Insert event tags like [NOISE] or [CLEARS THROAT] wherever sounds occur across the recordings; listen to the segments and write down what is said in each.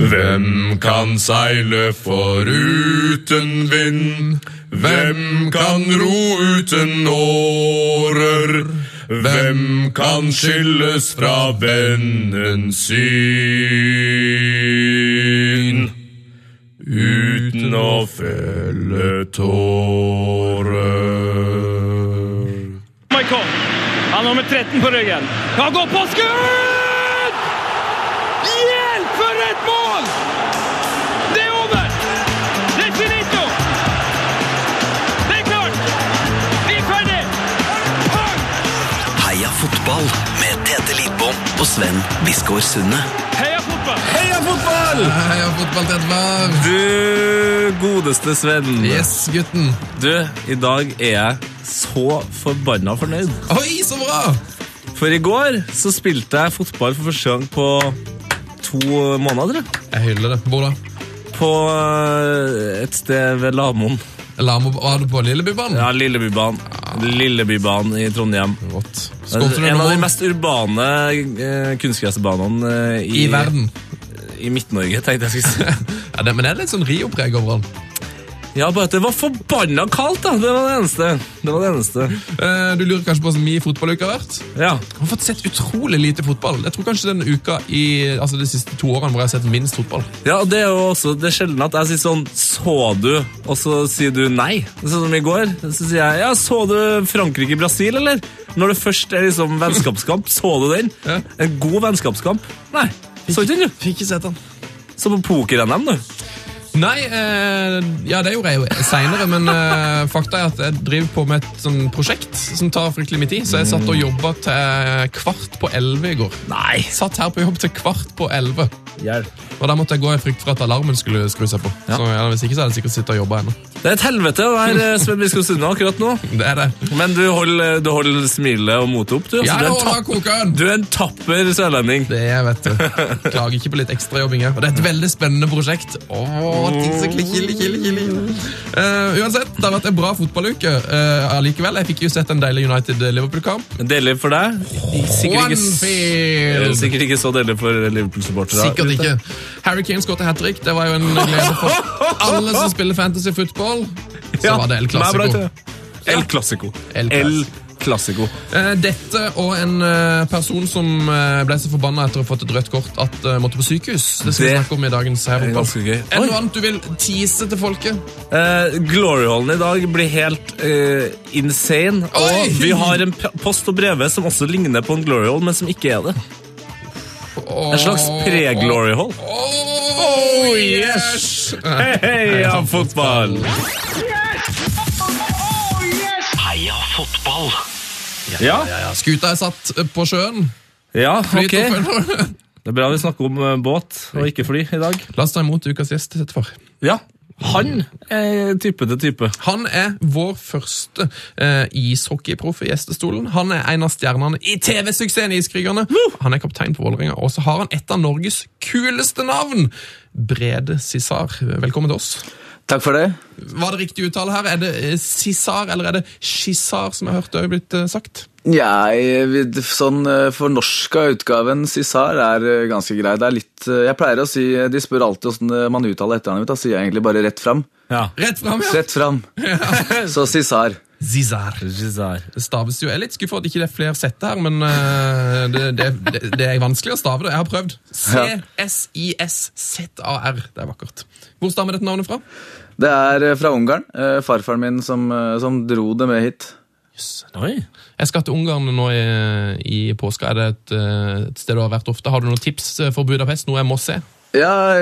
Hvem kan seile foruten vind? Hvem kan ro uten årer? Hvem kan skilles fra vennens syn? Uten å felle tårer. Michael. Han har nummer 13 på ryggen. Han går på skudd! Sven Biskår Sunde. Heia fotball! Heia fotball! Heia fotball Tedvar. Du godeste Sven. Yes, gutten. Du, i dag er jeg så forbanna fornøyd. Oi, så bra! For i går så spilte jeg fotball for første gang på to måneder. jeg. Hyller det. Hvor da? På eh, et sted ved Lamoen. Lamo, var du på Lillebybanen? Ja, Lillebybanen. Lillebybanen i Trondheim. Rått. En av de mest urbane eh, kunstgressbanene eh, i verden? I Midt-Norge, tenkte jeg skulle si. [LAUGHS] Ja, det, men det er litt sånn Rio-preg over den. Ja, bare at det var forbanna kaldt, da. Det var det eneste. Det var det eneste. Eh, du lurer kanskje på hvordan mye fotballuke har vært? Ja. Jeg har fått sett utrolig lite fotball. Jeg tror kanskje den uka i altså de siste to årene hvor jeg har sett minst fotball. Ja, og det er jo også det er sjelden at jeg sier sånn Så du? Og så sier du nei. Sånn som i går. Så sier jeg ja, så du Frankrike-Brasil, eller? Når det først er liksom vennskapskamp, så du den? Ja. En god vennskapskamp? Nei. Så ikke den, du. Fikk ikke sett den. Så på poker-NM, du. Nei, eh, ja det gjorde jeg jo seinere, men eh, fakta er at jeg driver på med et sånn prosjekt som tar fryktelig mye tid. Så jeg satt og jobba til kvart på elleve i går. Nei. Satt her på jobb til kvart på elleve. Hjelp. Og da måtte jeg gå i frykt for at alarmen skulle skru seg på. Ja. Så ja, Hvis ikke så hadde jeg sikkert sittet og jobba ennå. Det er et helvete å være eh, Sven Biskop Sunde akkurat nå. Det er det. Men du holder, du holder smilet og motet opp, du. Ja, Altså, du, er en du er en tapper sørlending. Det er, vet du. Klager ikke på litt ekstrajobbing. Og det er et veldig spennende prosjekt. Oh, tisse, kille, kille, kille. Eh, uansett, det har vært en bra fotballuke uh, allikevel. Jeg fikk jo sett en deilig United-Liverpool-kamp. Deilig for deg. Sikkert ikke, sikkert ikke så deilig for Liverpool-supportere. Sikkert ikke. Harry Kane skåret hat trick. Det var jo en glede for [LAUGHS] alle som spiller fantasy football. Så var det El Clásico. El Clásico. El Clasico. Eh, Dette og en eh, person som eh, ble så forbanna etter å ha fått et rødt kort at uh, måtte på sykehus. Det skal vi snakke om i dagens er gøy. Er noe annet du vil tease til folket? Uh, Gloryhallen i dag blir helt uh, insane. Oi! Og vi har en post og breve som også ligner på en Gloryhall, men som ikke er det. En slags pre-Gloryhall. Oh, yes! Heia fotball! Heia fotball! Ja, Skuta er satt eh, på sjøen. ja ok. [LAUGHS] Det er bra vi snakker om eh, båt og ikke fly i dag. La oss ta imot ukas gjest. Setfar. Ja, han er type til type. Han er vår første eh, ishockeyproff i gjestestolen. Han er en av stjernene i TV-suksessen Iskrigerne. Han er kaptein på Vålerenga, og så har han et av Norges kuleste navn! Brede Cissar. Velkommen til oss. Takk for det. Var det riktig uttale her? Er det eh, Cissar, eller er det Skissar, som jeg hørte er blitt eh, sagt? Jeg, sånn eh, fornorska utgaven Cissar er eh, ganske grei. Det er litt, eh, jeg pleier å si, De spør alltid åssen man uttaler etternavnet mitt. Da sier jeg egentlig bare rett fram. Ja. Rett fram, ja! Rett fram. [LAUGHS] Så Cissar. Zizar. Zizar. Det staves jo. Jeg er litt skuffa at ikke det er flere sett her, men uh, det, det, det, det er vanskelig å stave det. Jeg har prøvd. C-S-I-S-Z-A-R. Det er vakkert. Hvor stammer dette navnet fra? Det er eh, fra Ungarn. Eh, Farfaren min som, eh, som dro det med hit. Oi. Jeg skal til Ungarn nå i, i påska. Er det et, et sted du har vært ofte? Har du noen tips for Budapest? Noe jeg må se? Ja,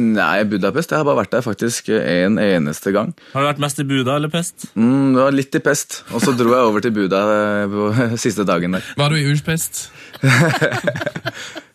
Nei, Budapest. Jeg har bare vært der faktisk en eneste gang. Har du vært mest i Buda eller pest? Mm, det var litt i pest, og så dro jeg over til Buda på [LAUGHS] siste dagen der. Var du i Urspest? [LAUGHS]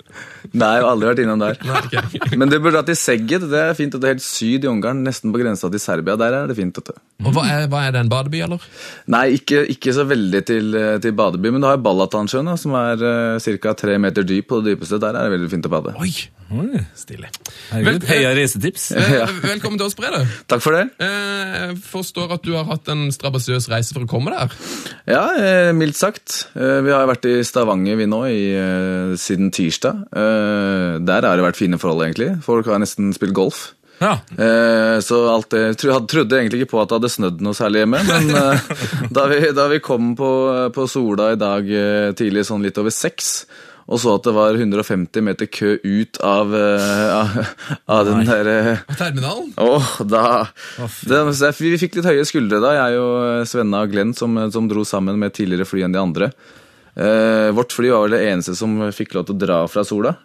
Nei, jeg har aldri vært innom der. Nei, okay. Men det burde vært i Seged. Det er fint. Det er helt syd i Ungarn, nesten på grensa til Serbia. Der er det fint. du. Og hva er, hva er det, en badeby, eller? Nei, ikke, ikke så veldig til, eh, til badeby, men du har Balatansjøen, som er uh, ca. tre meter dyp på det dypeste. Der er det veldig fint å bade. Oi! Oi, Stilig. herregud. Vel- Heia reisetips. Eh, Velkommen til oss, Brede. Takk for det. Eh, Jeg forstår at du har hatt en strabasiøs reise for å komme der. Ja, eh, mildt sagt. Eh, vi har vært i Stavanger vi nå i, eh, siden tirsdag. Eh, der har det vært fine forhold, egentlig. Folk har nesten spilt golf. Ja. Eh, så alt det, hadde, trodde egentlig ikke på at det hadde snødd noe særlig hjemme, men eh, [LAUGHS] da, vi, da vi kom på, på Sola i dag eh, tidlig, sånn litt over seks, og så at det var 150 meter kø ut av, uh, av, den derre uh, terminalen. Åh, da det, Vi fikk litt høye skuldre da, jeg og Svenna og Glenn, som, som dro sammen med tidligere fly enn de andre. Uh, vårt fly var vel det eneste som fikk lov til å dra fra sola.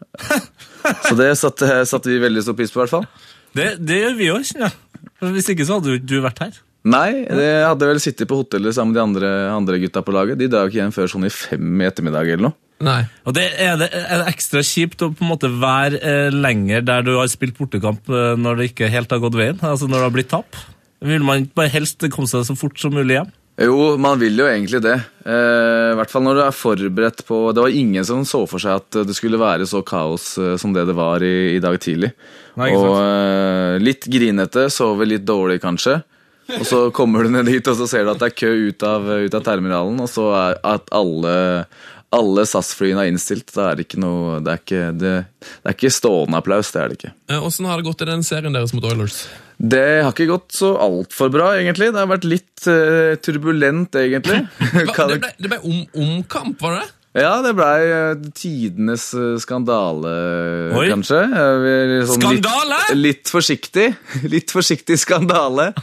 [LAUGHS] Så det satte, satte vi veldig stor pris på, i hvert fall. Det, det gjør vi òg, Ja. Hvis ikke så hadde jo du vært her. Nei, jeg hadde vel sittet på hotellet sammen med de andre, andre gutta på laget. De drar jo ikke hjem før sånn i fem i ettermiddag eller noe. Nei. Og det er, det, er det ekstra kjipt å på en måte være eh, lenger der du har spilt bortekamp eh, når det ikke helt har gått veien? Altså når det har blitt tap? Vil man ikke bare helst komme seg så fort som mulig hjem? Jo, man vil jo egentlig det. Eh, I hvert fall når du er forberedt på Det var ingen som så for seg at det skulle være så kaos eh, som det det var i, i dag tidlig. Nei, og eh, litt grinete, sover litt dårlig kanskje. Og så kommer du ned dit, og så ser du at det er kø ut av, ut av terminalen, og så er at alle alle SAS-flyene er innstilt. Det er ikke noe Det er ikke, det, det er ikke stående applaus. Det er det ikke. Eh, Åssen har det gått i den serien deres mot Oilers? Det har ikke gått så altfor bra, egentlig. Det har vært litt uh, turbulent, egentlig. [LAUGHS] Det- ble, det ble om, omkamp, var det det? Ja, det blei eh, tidenes eh, skandale, Oi. kanskje. Eh, vi er sånn Skandale? Litt, litt forsiktig. [LAUGHS] Litt forsiktig skandale. [LAUGHS]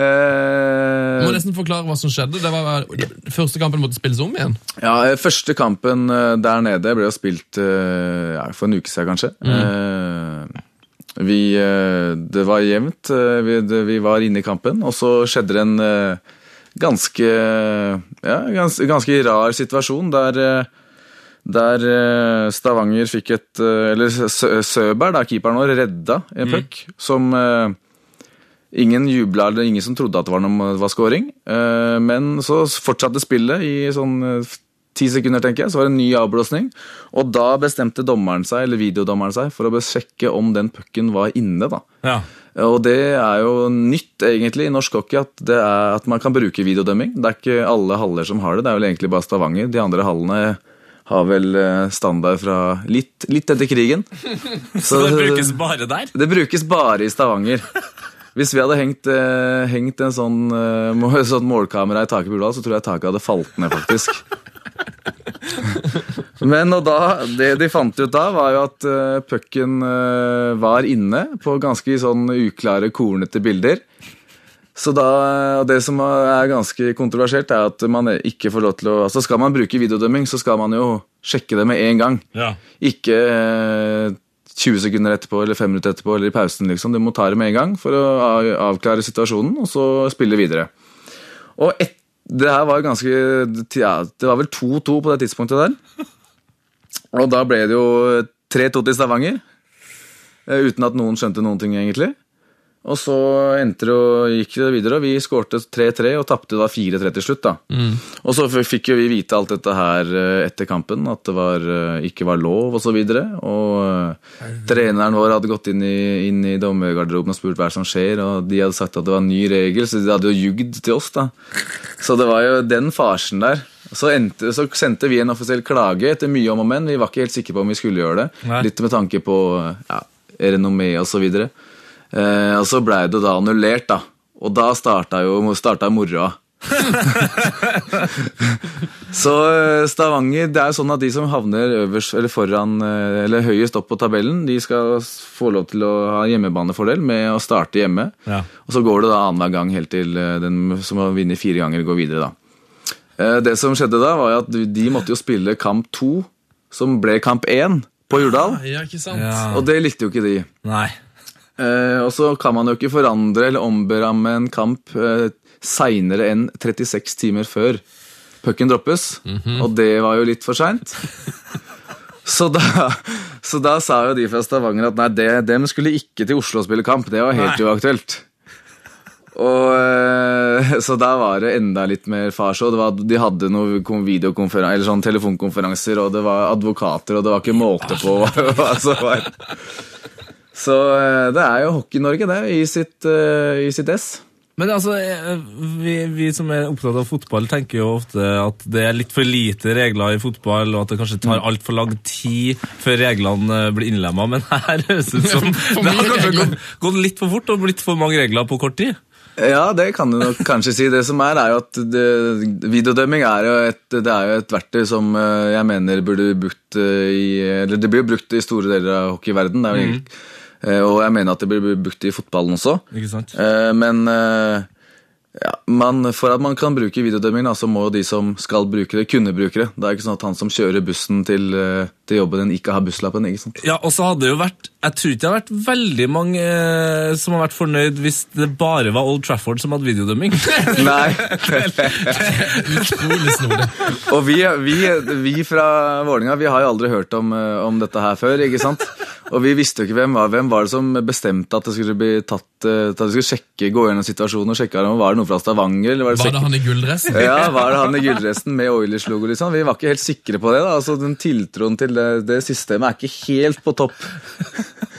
Eh, må nesten forklare hva som skjedde. Det var Første kampen måtte spilles om igjen. ja, Første kampen der nede ble jo spilt ja, for en uke siden, kanskje. Eh, vi, det var jevnt. Vi, vi var inne i kampen, og så skjedde det en ganske, ja, gans, ganske rar situasjon der eh, der eh, Stavanger fikk et eh, Eller Sø- Søberg, da, keeperen vår, redda en puck som eh, Ingen jubla, eller ingen som trodde at det var, noe, var scoring. Men så fortsatte spillet i sånn ti sekunder, tenker jeg. Så var det en ny avblåsning. Og da bestemte dommeren seg, eller videodommeren seg for å sjekke om den pucken var inne. da. Ja. Og det er jo nytt egentlig i norsk hockey at, det er, at man kan bruke videodømming. Det er ikke alle haller som har det, det er vel egentlig bare Stavanger. De andre hallene har vel eh, standard fra litt, litt etter krigen. [LAUGHS] Så det brukes bare der? Det brukes bare i Stavanger. Hvis vi hadde hengt, eh, hengt en sånn, eh, sånn målkamera i taket på Ullevål, så tror jeg taket hadde falt ned, faktisk. [LAUGHS] Men og da, det de fant ut da, var jo at uh, pucken uh, var inne på ganske sånn uklare, kornete bilder. Så da, og Det som er ganske kontroversielt, er at man ikke får lov til å altså Skal man bruke videodømming, så skal man jo sjekke det med en gang. Ja. Ikke eh, 20 sekunder etterpå eller 5 minutter etterpå eller i pausen. liksom. Du må ta det med en gang for å avklare situasjonen, og så spille videre. Og et, det her var ganske ja, Det var vel 2-2 på det tidspunktet der. Og da ble det jo 3-2 til Stavanger. eh, Uten at noen skjønte noen ting, egentlig. Og så endte det og gikk det videre, og vi skårte 3-3 og tapte da 4-3 til slutt. da. Og så fikk jo vi vite alt dette her eh, etter kampen, at det var, eh, ikke var lov osv. Og, så videre, og treneren vår hadde gått inn i, inn i dommergarderoben og spurt hva som skjer, og de hadde sagt at det var en ny regel, så de hadde jo jugd til oss. da. Så det var jo den farsen der. Så, endte, så sendte vi en offisiell klage etter mye om og men. Vi var ikke helt sikre på om vi skulle gjøre det. Nei. Litt med tanke på ja, renommé og så videre. Eh, og så blei det da annullert, da. Og da starta jo starta moroa. [LAUGHS] så eh, Stavanger Det er jo sånn at de som havner øverst, eller foran, eh, eller høyest opp på tabellen, de skal få lov til å ha hjemmebanefordel med å starte hjemme. Ja. Og så går det da annenhver gang helt til eh, den som har vunnet fire ganger, går videre, da. Eh, Det som skjedde da, var at de måtte jo spille kamp to, som ble kamp én, på Jordal. Ja, ikke sant? Ja. Og det likte jo ikke de. Nei. Eh, og så kan man jo ikke forandre eller omberamme en kamp eh, seinere enn 36 timer før pucken droppes. Og det var jo litt for seint. [LAUGHS] Så da, så da sa jo de fra Stavanger at nei, det, dem skulle ikke til Oslo og spille kamp. Det var helt uaktuelt. Og, eh, [LAUGHS] så da var det enda litt mer farshow. Det var, de hadde noen videokonferanser, eller sånn telefonkonferanser, og det var advokater, og det var ikke måte på [LAUGHS] hva som var. Så eh, det er jo Hockey-Norge, det, i sitt, eh, i sitt ess. Men altså, vi, vi som er opptatt av fotball, tenker jo ofte at det er litt for lite regler i fotball, og at det kanskje tar altfor lang tid før reglene blir innlemma. Men her høres det ut som det har kanskje gått, gått litt for fort og blitt for mange regler på kort tid. Ja, det kan du nok kanskje si. Det som er, er jo at det, videodømming er jo, et, det er jo et verktøy som eh, jeg mener burde bli brukt eh, i Eller det blir brukt i store deler av hockeyverden, det er jo, eh, og jeg mener at det blir bli brukt i fotballen også. Ikke sant? Men ja, Men for at man kan bruke videodømming, da, så må jo de som skal bruke det, kunne bruke det. Det er ikke sånn at han som kjører bussen til, eh, til jobben din, ikke har busslappen. ikke sant? Ja, og så hadde det jo vært Jeg tror ikke det har vært veldig mange eh, som har vært fornøyd hvis det bare var Old Trafford som hadde videodømming. [LAUGHS] [LAUGHS] Nei. Utrolig snodig. Og vi, vi, vi fra Vålinga, vi har jo aldri hørt om, eh, om dette her før, ikke sant? Og vi visste jo ikke hvem var, hvem var det som bestemte at det skulle bli tatt, eh, at vi skulle sjekke, gå gjennom situasjonen og sjekke om var noe fra Stavanger, eller var det, Var det han i gulldressen? [LAUGHS] Ja, var det han i gulldressen med Oilers-logo, liksom? Vi var ikke helt sikre på det, da. Altså, den tiltroen til det, det systemet er ikke helt på topp.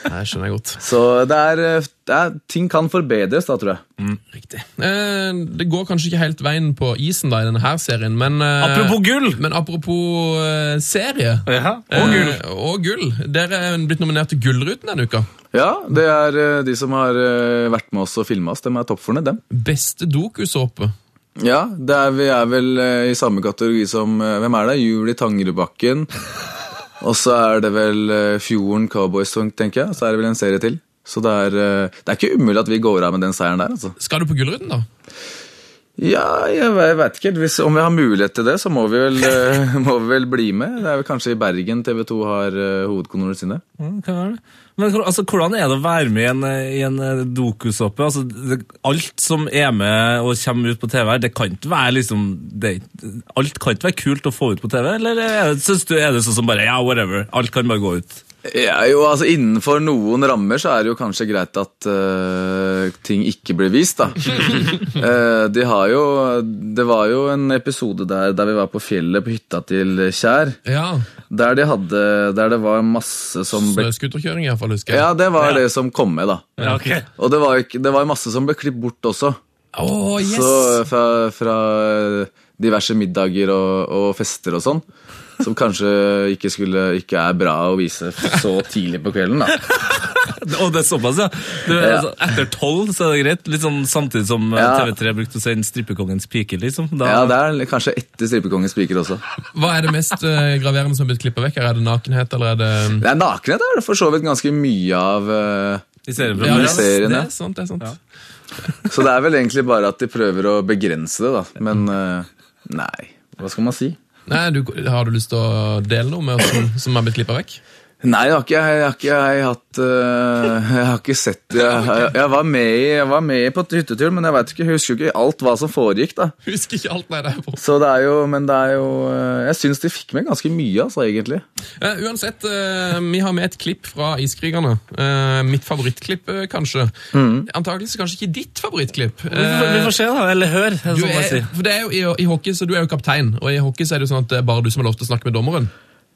Nei, skjønner jeg godt. Så det er, eh, er ting kan forbedres, da, tror jeg. Riktig. Eh, det går kanskje ikke helt veien på isen da i denne her serien, men eh, Apropos gull! Men apropos eh, serie Ja, og gull. eh, og gull. Dere er blitt nominert til Gullruten denne uka. Ja, det er eh, de som har eh, vært med oss og filma oss, de er toppfornøyd, dem. Beste dokusåpe. Ja, det er, vi er vel eh, i samme kategori som eh, Hvem er det? Jul i Tangerudbakken. [LAUGHS] Og så er det vel eh, Fjorden Cowboys, tenker jeg. Så er det vel en serie til. Så det er, eh, det er ikke umulig at vi går av med den seieren der, altså. Skal du på Gullruten, da? Ja, jeg, jeg vet ikke. Hvis, om vi har mulighet til det, så må vi vel, [LAUGHS] eh, må vi vel bli med. Det er vel kanskje i Bergen TV 2 har uh, hovedkontorene sine. Mm, kan være det. Men altså, hvordan er det å være med i en, eh, i en eh, dokusåpe? Altså, det, alt som er med og kommer ut på TV, her, det kan ikke være liksom det, Alt kan ikke være kult å få ut på TV? Eller er det, synes du, er det sånn som bare ja, whatever, alt kan bare gå ut? Ja, jo, altså Innenfor noen rammer så er det jo kanskje greit at uh, ting ikke blir vist, da. uh, [LAUGHS] de har jo Det var jo en episode der, der vi var på fjellet, på hytta til Kjær. Ja. Der de hadde Der det var masse som ble Snøscooterkjøring, iallfall, husker jeg. Ja, det var det som kom med, da. Ja, okay. Og det var, det var masse som ble klippet bort også. Oh, yes! Så fra, fra diverse middager og, og fester og sånn. Som kanskje ikke, skulle, ikke er bra å vise så tidlig på kvelden. da. [LAUGHS] Og det er såpass, ja. Du, Ja. altså, etter tolv så er det greit. Litt sånn Samtidig som eh, Ja. TV3 brukte å sende Strippekongens piker. liksom. Da, Ja, Det er kanskje etter Stripekongens piker' også. Hva er det mest uh, graverende som har blitt klippet vekk? Er det nakenhet, eller er det Det er Nakenhet er det for så vidt ganske mye av. Uh, I ja, serien, det er sant, det er sant. Så det er vel egentlig bare at de prøver å begrense det, da. Men uh, nei, hva skal man si? Nei, du, Har du lyst til å dele noe med oss som, som har blitt klippet vekk? Nei, jeg har ikke, jeg har ikke jeg har hatt eh, Jeg har ikke sett Jeg, jeg, jeg, var, med i, jeg var med på hyttetur, men jeg vet ikke, jeg husker jo ikke alt hva som foregikk. da Husker ikke alt, nei, det er på. Så det er jo Men det er jo eh, Jeg syns de fikk med ganske mye, altså, egentlig. Eh, uansett, eh, vi har med et klipp fra Iskrigerne. Eh, mitt favorittklipp, eh, kanskje. Antakeligvis kanskje ikke ditt favorittklipp. Vi får, vi får se, da. Eller hør. er for det er jo, i, I hockey så du er jo kaptein, og i hockey så er det jo sånn at det er bare du som har lov til å snakke med dommeren.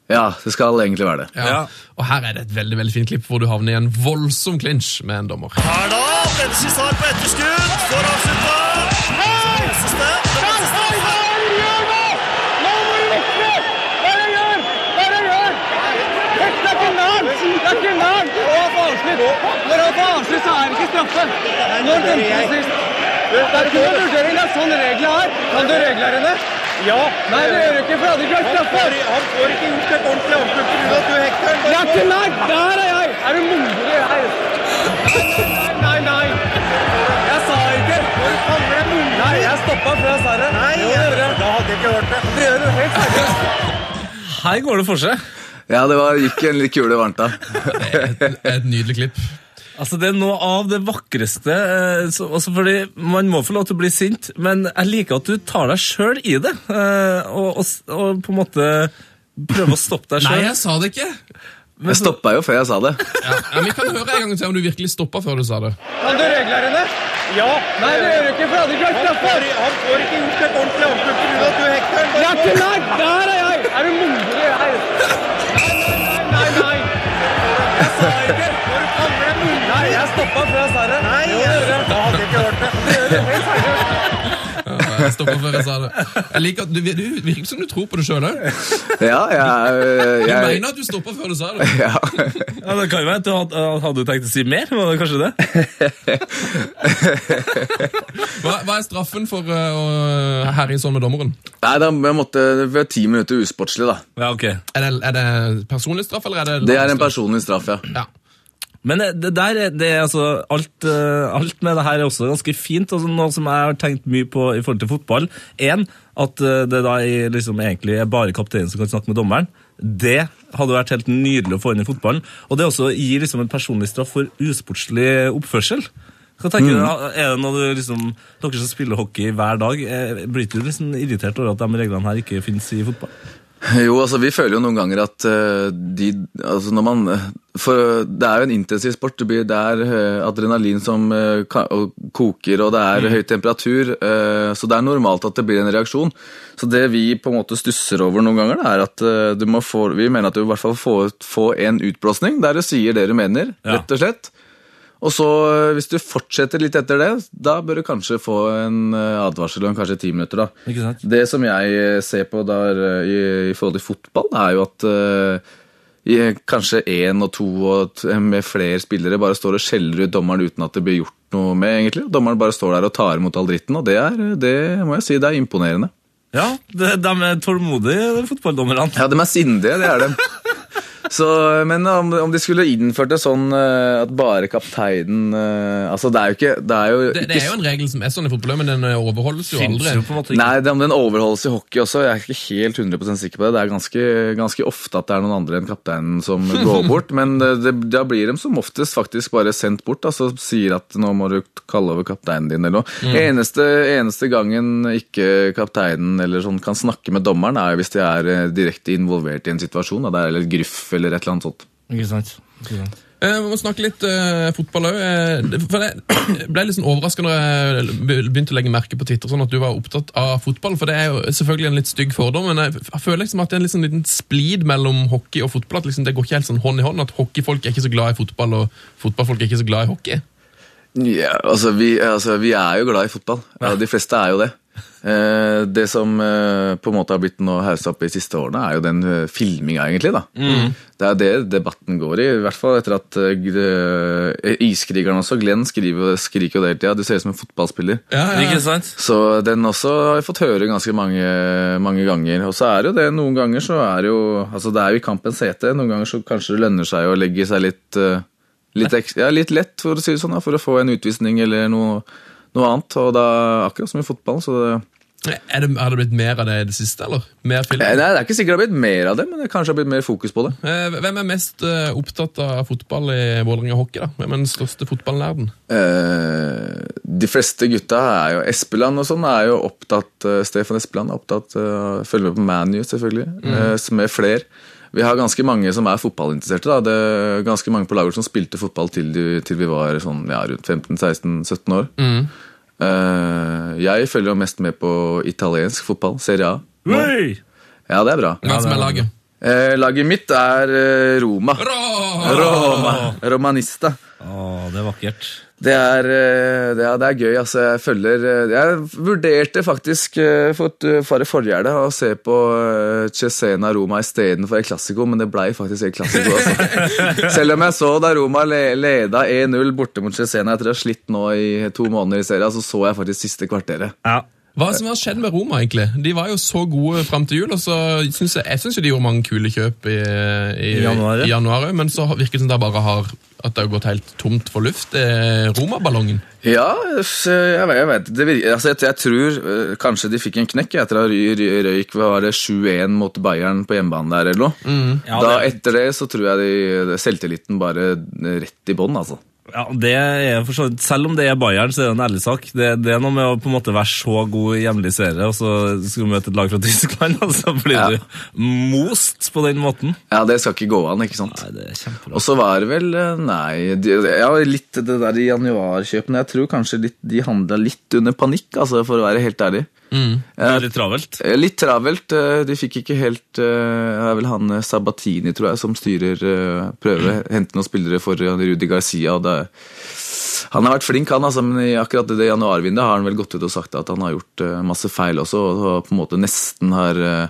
Ja, det skal egentlig være det. Ja. Og her er det et veldig veldig fint klipp hvor du havner i en voldsom clinch med en dommer. Her da, Bensis har på etterskudd for avslutta. Når han får avslutt, så er det ikke straffe. Når dømte du sist? Det er ikke noe vurdering, det er sånn her. er. Kan du reglene? Ja. Nei, det gjør du ikke, for jeg hadde ikke vært straffe. Han får ikke gjort et ordentlig avslutt pga. at du hekter den. Jeg er ikke nær! Der er jeg! Er du mongol her? Nei, nei, nei. Jeg sa ikke. Når kaller deg mongol. Nei, jeg stoppa før jeg sa det. Nei, da hadde jeg ikke hørt det. Det gjør du helt seriøst. Her går det for seg. Ja, det var, gikk en litt kule varmt av. Et nydelig klipp. Altså, Det er noe av det vakreste. eh, så, også fordi Man må få lov til å bli sint, men jeg liker at du tar deg sjøl i det. eh, og, og, og på en måte prøver å stoppe deg Nei, jeg sa det ikke! Jeg stoppa jo før jeg sa det. Ja, ja, Vi kan høre en gang til om du virkelig stoppa før du sa det. Kan du reglene? Ja. Nei, det gjør du ikke, for hadde ikke vært straffe. Han får ikke gjort et ordentlig avslutt pga. at du hekter den. Jeg er ikke nær! Der er jeg! Er du mongol? Nei, nei, Nei, nei, nei. Jeg sa ikke. Stoppa før jeg sa det. Nei, jeg, da hadde jeg ikke hørt det. Det gjør du helt seriøst. Jeg stopper før jeg sa det. Jeg liker at Du, du virker som du tror på det sjøl òg. Ja, jeg, Du mener at du stoppa før du sa det. ja. Ja, det kan jo være at du hadde, hadde du tenkt å si mer. Var det kanskje det? Hva, hva er straffen for uh, å herje sånn med dommeren? Nei, da jeg måtte ved ti minutter usportslig, da. Ja, ok. Er det, er det personlig straff, eller er det Det er en personlig straff, ja. Ja. Men det, der, er- det er altså, alt, eh, alt med det her er også ganske fint. Altså, noe som jeg har tenkt mye på i forhold til fotball. En, at eh, det da er liksom egentlig er bare kapteinen som kan snakke med dommeren. Det hadde vært helt nydelig å få inn i fotballen. Og det også gir liksom en personlig straff for usportslig oppførsel. Hva tenker du, er det når du liksom, Dere som spiller hockey hver dag, eh, blir du liksom irritert over at de reglene her ikke finnes i fotball? Jo, altså vi føler jo noen ganger at uh, de altså når man For det er jo en intensiv sport. Det, blir, det er uh, adrenalin som uh, koker, og det er høy temperatur. eh, så det er normalt at det blir en reaksjon. Så det vi på en måte stusser over noen ganger, det er at eh, du må få, vi mener at du i hvert fall får få en utblåsning der du sier det du mener, Ja. rett og slett. Og så, eh, hvis du fortsetter litt etter det, da bør du kanskje få en eh, advarsel om kanskje ti minutter. da. Ikke sant? Det som jeg eh, ser på der i, i forhold til fotball, er jo at uh, i, kanskje én og to og med flere spillere bare står og skjeller ut dommeren uten at det blir gjort noe med, egentlig. Dommeren bare står der og tar imot all dritten, og det er, det må jeg si, det er imponerende. Ja, det, de er tålmodige, de fotballdommerne. Ja, de er sindige, det er de. [LAUGHS] Så, men om, om de skulle innført det sånn eh, at bare kapteinen eh, Altså, det er jo ikke Det er jo, Det, ikke det er jo en regel som er sånn i fotball, men den eh, overholdes jo aldri. jo på en måte ikke. Nei, det- om den overholdes i hockey også, jeg er ikke helt 100% sikker på det. Det er ganske, ganske ofte at det er noen andre enn kapteinen som [LAUGHS] går bort, men det, det, da blir de som oftest faktisk bare sendt bort, altså sier at nå må du kalle over kapteinen din eller noe. Eneste, eneste gangen ikke kapteinen eller sånn kan snakke med dommeren, er hvis de er eh, direkte involvert i en situasjon, da det er eller gruff eller et eller annet sånt. Ikke sant? Ikke sant. Eh, Vi må snakke litt eh, fotball òg. jeg [CLEARS THROAT] ble litt sånn overraska når jeg begynte å legge merke på Twitter sånn at du var opptatt av fotball. For det er jo selvfølgelig en litt stygg fordom, men jeg, jeg føler liksom at det er en sånn liten splid mellom hockey og fotball. At liksom det går ikke helt sånn hånd i hånd. At hockeyfolk er ikke så glad i fotball, og fotballfolk er ikke så glad i hockey. Ja, altså vi, altså vi er jo glad i fotball. Ja, de fleste er jo det. Eh, det som eh, på en måte har blitt noe haussa opp i de siste årene, er jo den eh, filminga, egentlig. da. Det er det debatten går i. I hvert fall etter at Iskrigeren også, Glenn, skriver, skriker jo det hele tida. Du ser ut som en fotballspiller. Ja, Ikke sant? Så den også har jeg fått høre ganske mange, mange ganger. Og så er det jo det, noen ganger så er det jo Altså det er jo i kampens hete. Noen ganger så kanskje det lønner seg å legge seg litt Litt, ja, litt lett, for å si det sånn, da, for å få en utvisning eller noe, noe annet. Og da, akkurat som i fotball, så det Er det, har det blitt mer av det i det siste, eller? Mer film? Nei, det er ikke sikkert det har blitt mer av det, men det kanskje har blitt mer fokus på det. Eh, Hvem er mest eh, opptatt av fotball i Vålerenga hockey? da? Hvem er den største fotballnerden? Eh, de fleste gutta er jo Espeland og sånn er jo opptatt eh, Stefan Espeland er opptatt Følger med på ManU, selvfølgelig. mm. som er flere. Vi har ganske mange som er fotballinteresserte. da. Det er ganske mange på laget som spilte fotball til, de, til vi var sånn, ja, rundt 15-16-17 år. Eh, jeg følger jo mest med på italiensk fotball, Serie A. Oi! Ja, det er bra. Hvem som er laget? Eh, laget mitt er eh, Roma. Roma. Romanista. Å, det er vakkert. Det er, eh, det, er, det er gøy. altså Jeg følger eh, Jeg vurderte faktisk eh, for, for det forrige helg å se på eh, Cesena Roma istedenfor El Classico, men det blei faktisk El Classico. Altså. [LAUGHS] Selv om jeg så da Roma le, leda 1-0 borte mot Cesena etter å ha slitt nå i to måneder i serien, så så jeg faktisk siste kvarteret. Ja. Hva som har skjedd med Roma, egentlig? De var jo så gode fram til jul, og så synes jeg, jeg synes jo de gjorde mange kule kjøp i, i, I januar, ja. i januar, men så virker det som det bare har at det har gått helt tomt for luft, det Roma-ballongen. Ja, jeg vet, jeg vet. Det virker, altså jeg, jeg tror eh, kanskje de fikk en knekk etter ry- ry- røyk hva var det 7-1 mot Bayern på hjemmebane der eller noe. Ja, da Etter det så tror jeg de, selvtilliten bare rett i bånn, altså. Ja, det er for så vidt, Selv om det er Bayern, så er det en ærlig sak. Det, det er noe med å på en måte være så god i hjemlig serie, og så skal du møte et lag fra [LAUGHS] Tyskland, og så blir Ja. du most på den måten. Ja, det skal ikke gå an, ikke sant? Nei, det er kjempebra. Og så var det vel eh, Nei, de, ja, litt det der i januarkjøpene. Jeg tror kanskje litt, de handla litt under panikk, altså, for å være helt ærlig. Veldig travelt. Eh, Litt travelt. eh, De fikk ikke helt eh, Det er vel han eh, Sabatini, tror jeg, som styrer eh, Prøver Mm. hente noen spillere for eh, Rudi Garcia. Det, han har vært flink, han, altså, men i akkurat det januarvinduet har han vel gått ut og sagt at han har gjort eh, masse feil også, og, på en måte nesten har eh,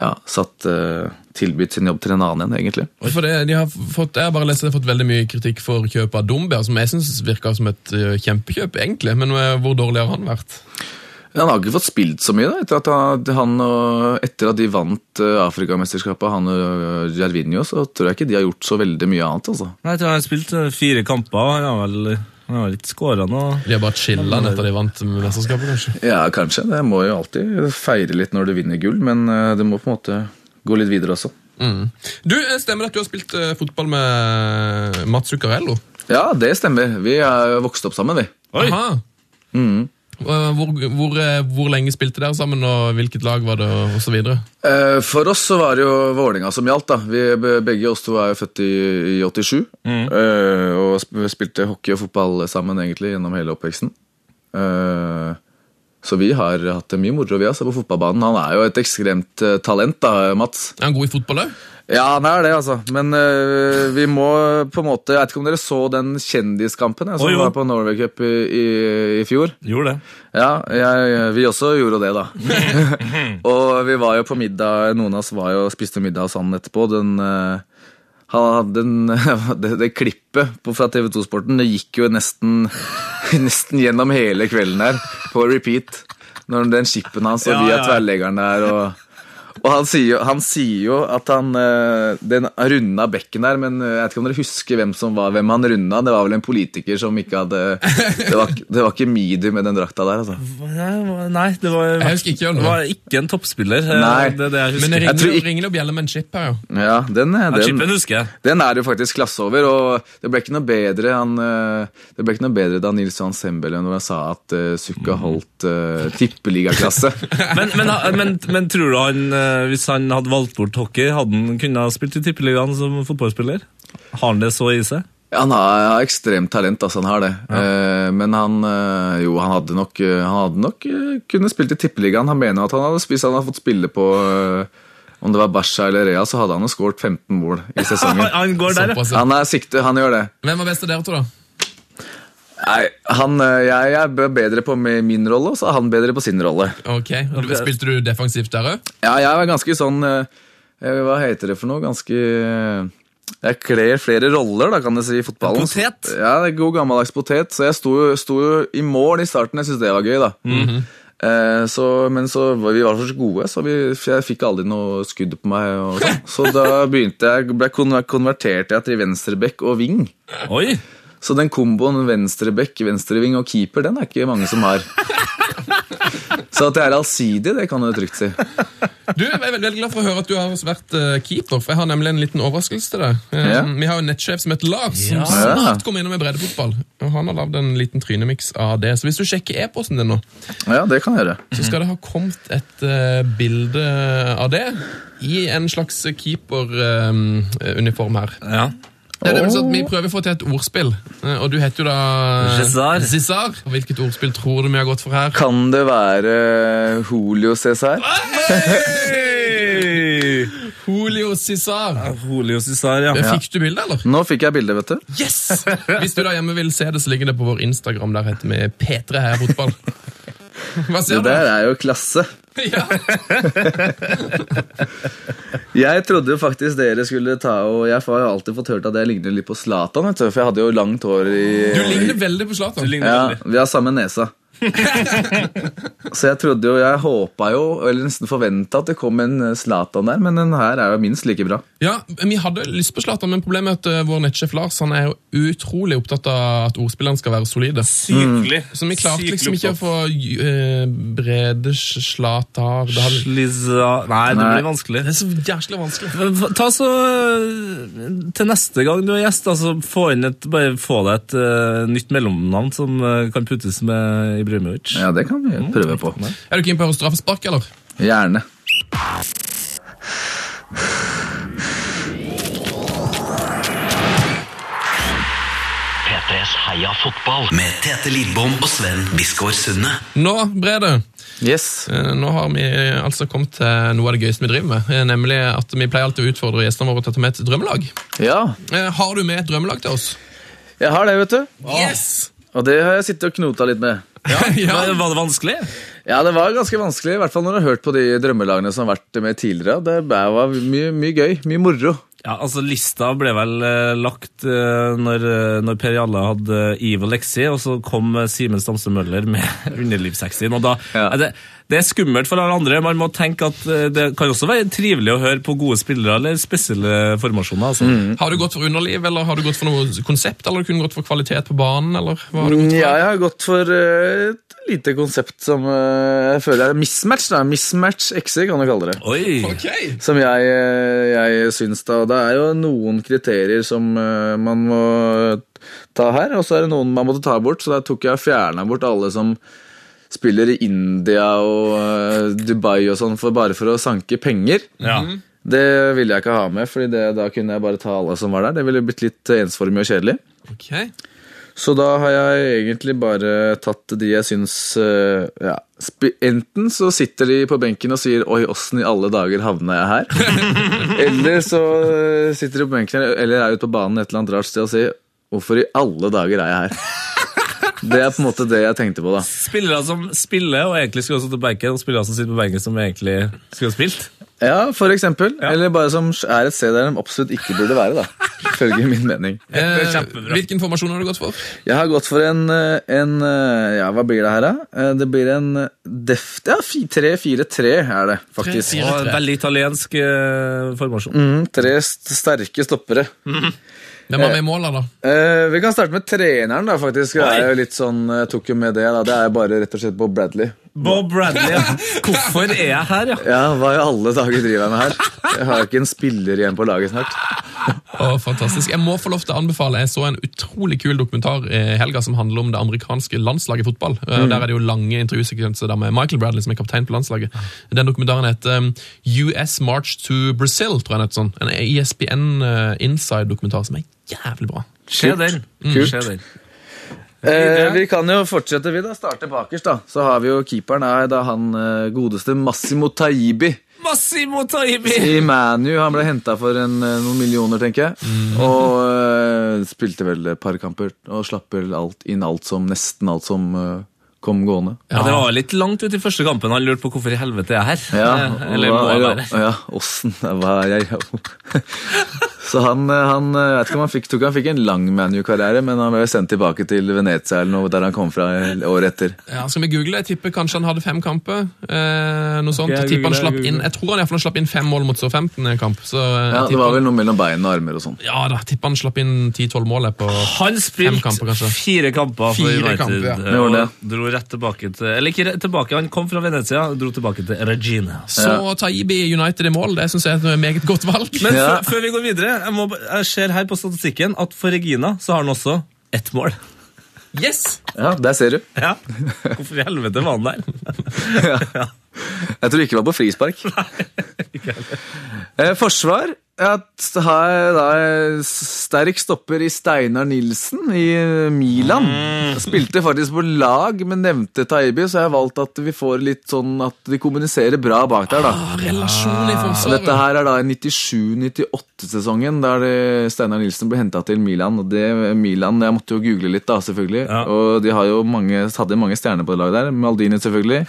ja, satt eh, tilbudt sin jobb til en annen en, egentlig. For det, de har fått, jeg har bare lest at de har fått veldig mye kritikk for kjøpet av Dombia, som jeg synes virka som et eh, kjempekjøp, egentlig. Men eh, hvor dårlig har han vært? Han har ikke fått spilt så mye da, etter at han, han etter at de vant uh, Afrikamesterskapet, han og Jervinho, så tror jeg ikke de har gjort så veldig mye annet. altså. Nei, Jeg tror han har spilt eh, fire kamper. Han har vel han har vel ikke skåra noe. De har bare chilla etter de vant mesterskapet, kanskje. Ja, kanskje. Det må jo alltid feire litt når du vinner gull, men det må på en måte gå litt videre også. Mm. Du, eh, Stemmer det at du har spilt eh, fotball med Mats Zuccarello? Ja, det stemmer. Vi er vokst opp sammen, vi. Oi! Aha. Mhm. Eh, Hvor, hvor, eh, hvor lenge spilte dere sammen, og hvilket lag var det, og så videre? Eh, For oss så var det jo Vålinga som gjaldt. da. Vi, begge oss to er jo født i, i 87. Mm. og spilte hockey og fotball sammen egentlig gjennom hele oppveksten. Eh, så vi har hatt det mye moro vi altså, på fotballbanen. Han er jo et ekstremt eh, talent, da, Mats. Er han god i fotball òg? Ja, han er det, altså. Men eh, vi må på en måte Jeg vet ikke om dere så den kjendiskampen jeg, som oh, var på Norway Cup i, i, i fjor? Gjorde det. Ja, jeg, vi også gjorde det, da. [LAUGHS] [LAUGHS] og vi var jo på middag, noen av oss var jo spiste middag hos han etterpå. Den, eh, hadde en, [LAUGHS] det, det klippet på, fra TV 2-sporten det gikk jo nesten, [LAUGHS] nesten gjennom hele kvelden her, på repeat. Når den skipen hans og Ja, via ja. tverrleggeren der og og han sier, jo, han sier jo at han eh, Den runda bekken der, men eh, jeg vet ikke om dere husker hvem som var hvem han runda. Det var vel en politiker som ikke hadde Det var, det var ikke medium med den drakta der, altså. Nei, det var, Jeg husker ikke det var ikke en toppspiller. eh, Nei. Det det jeg. Men det Jeg ringer, tror ikke- ringer og bjelle med en chip her, jo. Ja, den, ja, den, chipen husker jeg. den er det jo faktisk klasse over, og det ble ikke noe bedre han, Det ble ikke noe bedre da Nils Johan Sembele når han sa at uh, Sukka holdt uh, tippeligaklasse. [LAUGHS] Men, men, men, men tror du han, hvis han hadde valgt bort hockey, hadde han kunnet spilt i Tippeligaen som fotballspiller? Har han det så i seg? Ja, han har, har ekstremt talent, altså han har det. Eh, men han eh, jo, han hadde nok, eh, han hadde nok eh, kunne spilt i tippeligaen. Han mener at han hadde, hvis han hadde fått spille på eh, om det var Barca eller Rea, så hadde han jo skåret 15 mål i [LAUGHS] sesongen. han går der, ja. Ja. Han er sikte, han gjør det. Hvem var best av dere to, da? Nei, han, eh, jeg, jeg er bedre på min rolle, og så er han bedre på sin rolle. Ok, og Spilte du defensivt der òg? Ja, jeg er ganske sånn eh, eh, Hva heter det for noe? Ganske eh, Jeg kler flere roller, da, kan jeg si, i fotballen. Potet? Ja, er god gammeldags potet. Så jeg sto, jo- sto i mål i starten. Jeg syntes det var gøy, da. Eh, så, men så var vi var så gode, så vi, jeg fikk aldri noe skudd på meg. Og sånn. Så da begynte jeg, ble konvertert konverterte jeg til venstrebekk og ving. Oi! Så den komboen venstre venstreving og keeper, den er ikke mange som har. [LAUGHS] Så at jeg er allsidig, det kan du trygt si. Du, Jeg er veldig, glad for å høre at du har vært eh, keeper, for jeg har nemlig en liten overraskelse til deg. Eh, Ja. Vi har jo en nettsjef som heter Lars, som Ja. snart kommer innom i breddefotball. Og Han har lagd en liten trynemix av det. Så hvis du sjekker e-posten din nå, Ja, det kan jeg gjøre. så skal det ha kommet et uh, bilde av det i en slags keeperuniform her. Ja. Det er nemlig sånn at Vi prøver å få til et ordspill, eh, og du heter jo da Cesar. Cesar. Hvilket ordspill tror du vi har gått for her? Kan det være Julio Cæsar? Julio Cesar. Julio Cesar, ja. Fikk du bildet, eller? Nå fikk jeg bildet, vet du. Yes! Hvis du da hjemme vil se det, så ligger det på vår Instagram. Der heter vi P3 her Fotball. Hva Det ser du? der er jo klasse. [LAUGHS] Ja. [LAUGHS] Jeg trodde jo faktisk dere skulle ta og Jeg har alltid fått hørt at jeg ligner litt på Zlatan, for jeg hadde jo langt hår i Du ligner veldig på Zlatan. Ja, vi har samme nesa. [LAUGHS] Så jeg trodde jo, jeg håpa jo, eller nesten forventa at det kom en eh, Zlatan der, men den her er jo minst like bra. Ja, Vi hadde lyst på Zlatan, men problemet er at eh, vår nettsjef Lars han er jo utrolig opptatt av at ordspillerne skal være solide. Sykelig. Så vi klarte Sykelig liksom ikke å få uh, Brede Zlatar det, hadde- Sliza Nei, det blir vanskelig. det er så jævlig vanskelig. Men Ta så Til neste gang du er gjest, altså få inn et, bare få deg et uh, nytt mellomnavn som uh, kan puttes med Ibrahimovic. Ja, det kan vi prøve på. Er du keen på å høre straffespark, eller? Gjerne. P3s Heia fotball med Tete Lidbom og Sven Biskår Sunde. Nå, Brede, Yes. eh, nå har vi altså kommet til noe av det gøyeste vi driver med. eh, Nemlig at vi pleier alltid å utfordre gjestene våre til å ta med et drømmelag. Ja, Eh, Har du med et drømmelag til oss? jeg har det, vet du. Yes! Og det har jeg sittet og knota litt med. Ja, [LAUGHS] Var, var det vanskelig? Ja, det var ganske vanskelig, i hvert fall når du har hørt på de drømmelagene som har vært med tidligere. Det var mye, mye gøy, mye moro. Ja, altså Lista ble vel eh, lagt eh, når, eh, når Per Jalle hadde og Lexi, og så kom eh, Simen Stamse Møller med [LAUGHS] underlivssexyen. Og da, Ja. er det, det er skummelt for alle andre. Man må tenke at eh, det kan også være trivelig å høre på gode spillere eller spesielle formasjoner. Altså. Har du gått for underliv, eller har du gått for noe konsept, eller har du kun gått for kvalitet på banen, eller hva har du gått for? Ja, jeg har gått for eh, et lite konsept som eh, jeg føler er mismatch. da. Mismatch XE, kan du kalle det. Oi! Ok! Som jeg, jeg syns da. Det er jo noen kriterier som man må ta her, og så er det noen man måtte ta bort, så da tok jeg og fjerna bort alle som spiller i India og eh, Dubai og sånn for, bare for å sanke penger. Ja. Det ville jeg ikke ha med, Fordi da kunne jeg bare ta alle som var der. Det ville blitt litt ensformig og kjedelig. Okay. Så da har jeg egentlig bare tatt de jeg syns eh, ja, Enten så sitter de på benken og sier 'oi, åssen i alle dager havna jeg her?' [LAUGHS] eller så eh, sitter de på benken eller er ute på banen et eller annet rart sted og sier 'hvorfor i alle dager er jeg her?' Det er på en måte det jeg tenkte på, da. Spillere som spiller og egentlig skulle ha sittet på benken, og spillere som sitter på benken som egentlig skulle ha spilt. Ja, for eksempel. Eller bare som er et sted der de absolutt ikke burde være, da. Ifølge min mening. [LAUGHS] Eh, hvilken formasjon har du gått for? Jeg har gått for en, eh, en eh, Ja, hva blir det her, da? Eh, Det blir en def... Ja, 3-4-3 er det, faktisk. 3-4-3. Og veldig italiensk eh, formasjon. Mm, tre sterke stoppere. Hvem har med i mål, da? Eh, vi kan starte med treneren, da, faktisk. Jeg er sånn, jeg tok jo med det, da. Det er bare rett og slett Bob Bradley. Bob Bradley, ja. Hvorfor er jeg her, ja? Ja, Hva i alle dager driver jeg med her? Jeg har ikke en spiller igjen på laget snart. Å, fantastisk. Jeg må få lov til å anbefale, jeg så en utrolig kul dokumentar i helga som handler om det amerikanske landslaget i fotball. Mm. Der er det jo lange intervjusekvenser med Michael Bradley, som er kaptein på landslaget. Den dokumentaren heter um, US March to Brazil, tror jeg den heter sånn. En ESPN uh, Inside-dokumentar som er jævlig bra. Kult. den. Kult. Se den. Eh, vi kan jo fortsette, vi, da. Starte bakerst, da. Så har vi jo keeperen er da han eh, godeste Massimo Taibi. Massimo Taibi! I ManU. Han ble henta for en, eh, noen millioner, tenker jeg. Og eh, spilte vel et par kamper og slapp vel alt, inn alt som, nesten alt som eh, kom gående. Ja, Det var litt langt ut i første kampen. Han lurte på hvorfor i helvete er jeg er her. Ja, [LAUGHS] Eller hva- må jeg ja, være her. Ja, åssen Hva er jeg? [LAUGHS] Så han, eh, han eh, jeg vet ikke om han fikk, han fikk en lang ManU-karriere, men han ble sendt tilbake til Venezia eller noe der han kom fra året etter. Ja, skal vi google? Jeg tipper kanskje han hadde fem kamper. Eh, noe sånt. Okay, Jeg tipper han slapp inn, jeg tror han i hvert fall slapp inn fem mål mot Southampton i en kamp. Så eh, Ja, Det var vel noe mellom bein og armer og sånn. ja da, tipper han slapp inn 10-12 mål på Han spilte kamper, kanskje. fire kamper for Fire United. kamper, ja. Rett tilbake til Eller ikke rett tilbake, han kom fra Venezia og dro tilbake til Regina. Så Taibi United i mål, det syns jeg er et meget godt valg. Men Ja. før- vi går videre, jeg, må, jeg ser her på statistikken at for Regina så har han også ett mål. Yes! Ja, der ser du. Ja. Hvorfor i helvete var han der? [LAUGHS] Jeg tror ikke det var på frispark. Nei, ikke Eh, Forsvar at har da sterk stopper i Steinar Nilsen i Milan. Spilte faktisk på lag, men nevnte Taibi, så jeg har valgt at vi får litt sånn at de kommuniserer bra bak der. da. Ah, relasjon i forsvaret. dette her er da i 97-98-sesongen, der Steinar Nilsen ble henta til Milan. Og det Milan, Jeg måtte jo google litt, da, selvfølgelig. Ja. Og de har jo mange, hadde mange stjerner på det laget der. Maldini, selvfølgelig.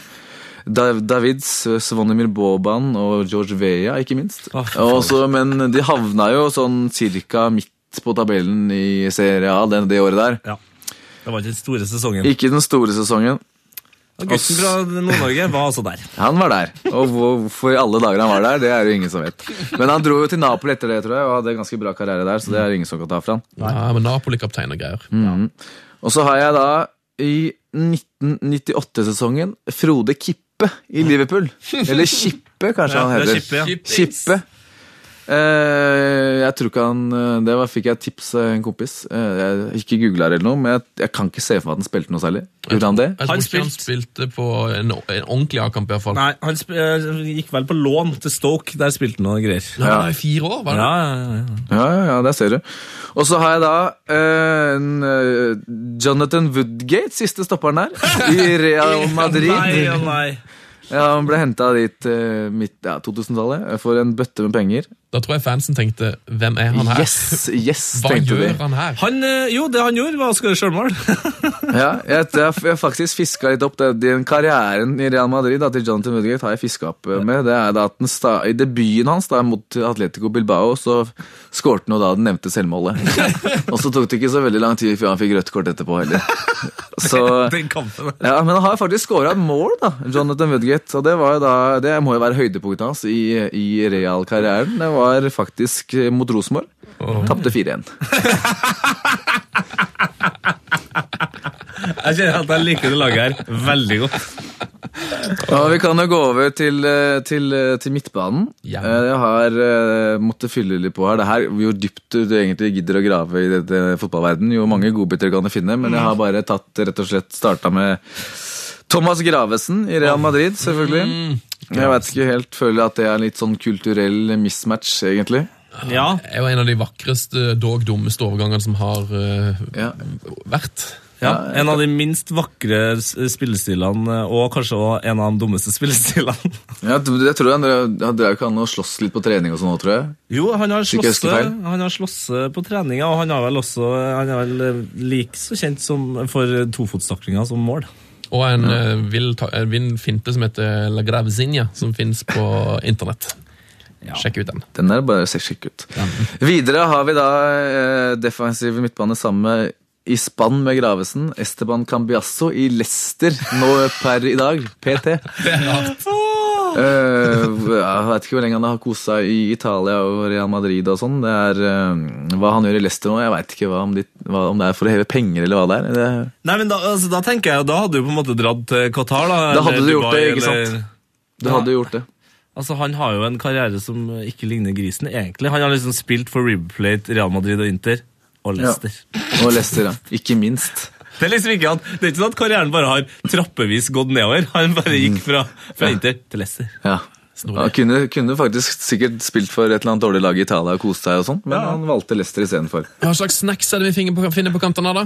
Da- Davids, Svonimir Boban og George Vea, ikke minst. Å, fy men de havna jo sånn cirka midt på tabellen i Serie A det, det året der. Ja. Det var ikke den store sesongen. Ikke den store sesongen. Og gutten fra Nord-Norge var altså der. [LAUGHS] Han var der. Og hvorfor i alle dager han var der, det er jo ingen som vet. Men han dro jo til Napoli etter det, tror jeg, og hadde en ganske bra karriere der, så det er ingen som kan ta fra han. Ja, men Napoli-kaptein og greier. Og så har jeg da i 1998-sesongen Frode Kippe i Liverpool. [LAUGHS] Eller Kippe, kanskje han er heter. Kippe, ja. Kippe. Eh, jeg tror ikke han eh, Det var, fikk jeg tips av en kompis. Eh, jeg ikke googla eller noe, men jeg, jeg kan ikke se for meg at han spilte noe særlig. Gjorde han det? Jeg tror Han spilt... han spilte- på en, en ordentlig A-kamp, iallfall. Nei, han sp gikk vel på lån til Stoke. Der spilte han noen greier. Ja. I fire år, var det? Ja, ja, ja, ja. Ja, ja, ja, der ser du. Og så har jeg da eh, en, Jonathan Woodgate, siste stopperen der, i Real [LAUGHS] Madrid. Nei, ja, nei. Ja, Han ble henta dit midt ja, 2000-tallet for en bøtte med penger. Da tror jeg fansen tenkte 'hvem er han her'? Yes, yes, [LAUGHS] Hva tenkte gjør de. han her? Han, eh, jo, det han gjorde, var å skåre sjølmål. [LAUGHS] Ja, jeg, jeg, jeg har faktisk fiska litt opp det. Den karrieren i Real Madrid da, til Jonathan Woodgate har jeg fiska opp eh, med. Det er da at den sta, I debuten hans da, mot Atletico Bilbao så skårte han jo da det nevnte selvmålet. [LAUGHS] Og så tok det ikke så veldig lang tid før han fikk rødt kort etterpå heller. Så Den kampen. Ja, Men han har faktisk skåra et mål, da, Jonathan Woodgate. Og det, var jo da, det må jo være høydepunktet hans i, i Real-karrieren. Det var faktisk eh, mot Rosenborg. Tapte 4-1. [LAUGHS] Jeg kjenner at jeg liker det laget her veldig godt. Ja, Vi kan jo gå over til, eh, til, eh, til midtbanen. Ja. Eh, Jeg har måttet fylle litt på her. Det her Jo dypt du egentlig gidder å grave i dette fotballverden, jo mange godbiter kan du finne, men jeg har bare tatt rett og slett starta med Thomas Gravesen i Real Madrid, selvfølgelig. Jeg vet ikke helt, føler at det er litt sånn kulturell mismatch, egentlig. Ja, Det er jo en av de vakreste, dog dummeste overgangene som har uh, Ja. vært. ja. En av de minst vakre spillestilene, og kanskje også en av de dummeste [LAUGHS] spillestilene. Ja, det tror jeg Han drev- ikke han å slåss litt på trening og sånn nå, tror jeg. Jo, han har Hvis ikke jeg husker slåss han har slåss på treninga, og han har vel også Han er vel eh, like så kjent som for tofotstaklinga som mål. Og en ja. vill, en vill finte som heter La Gravezinha, som fins på internett. Sjekk ut den. Den er bare sjekk ut. Videre har vi da eh, defensiv midtbane sammen med i spann med Gravesen. Esteban Cambiasso i Leicester nå per i dag. PT. [LAUGHS] Det er rart. Eh, jeg vet ikke hvor lenge han har kost seg i Italia og Real Madrid og sånn. Det er uh, Hva han gjør i Leicester nå, jeg veit ikke hva, om, de, hva, om det er for å heve penger eller hva det er. Det, Nei, men da, altså, da tenker jeg, da hadde du på en måte dratt til Qatar, da. Da hadde du gjort det, ikke sant? eller- du hadde gjort det. Altså, Han har jo en karriere som ikke ligner grisen, egentlig. Han har liksom spilt for River Plate, Real Madrid og Inter. Og Leicester. Og Leicester, ja. Ikke minst. Det er liksom ikke at, det er ikke sånn at karrieren bare har trappevis gått nedover. Han bare gikk fra, fra Inter til Leicester. Ja. Han kunne, kunne faktisk sikkert spilt for et eller annet dårlig lag i Italia og kost seg, og sånt, men han valgte Leicester istedenfor. Hva slags snacks er det vi finner på, finner på kantene, da?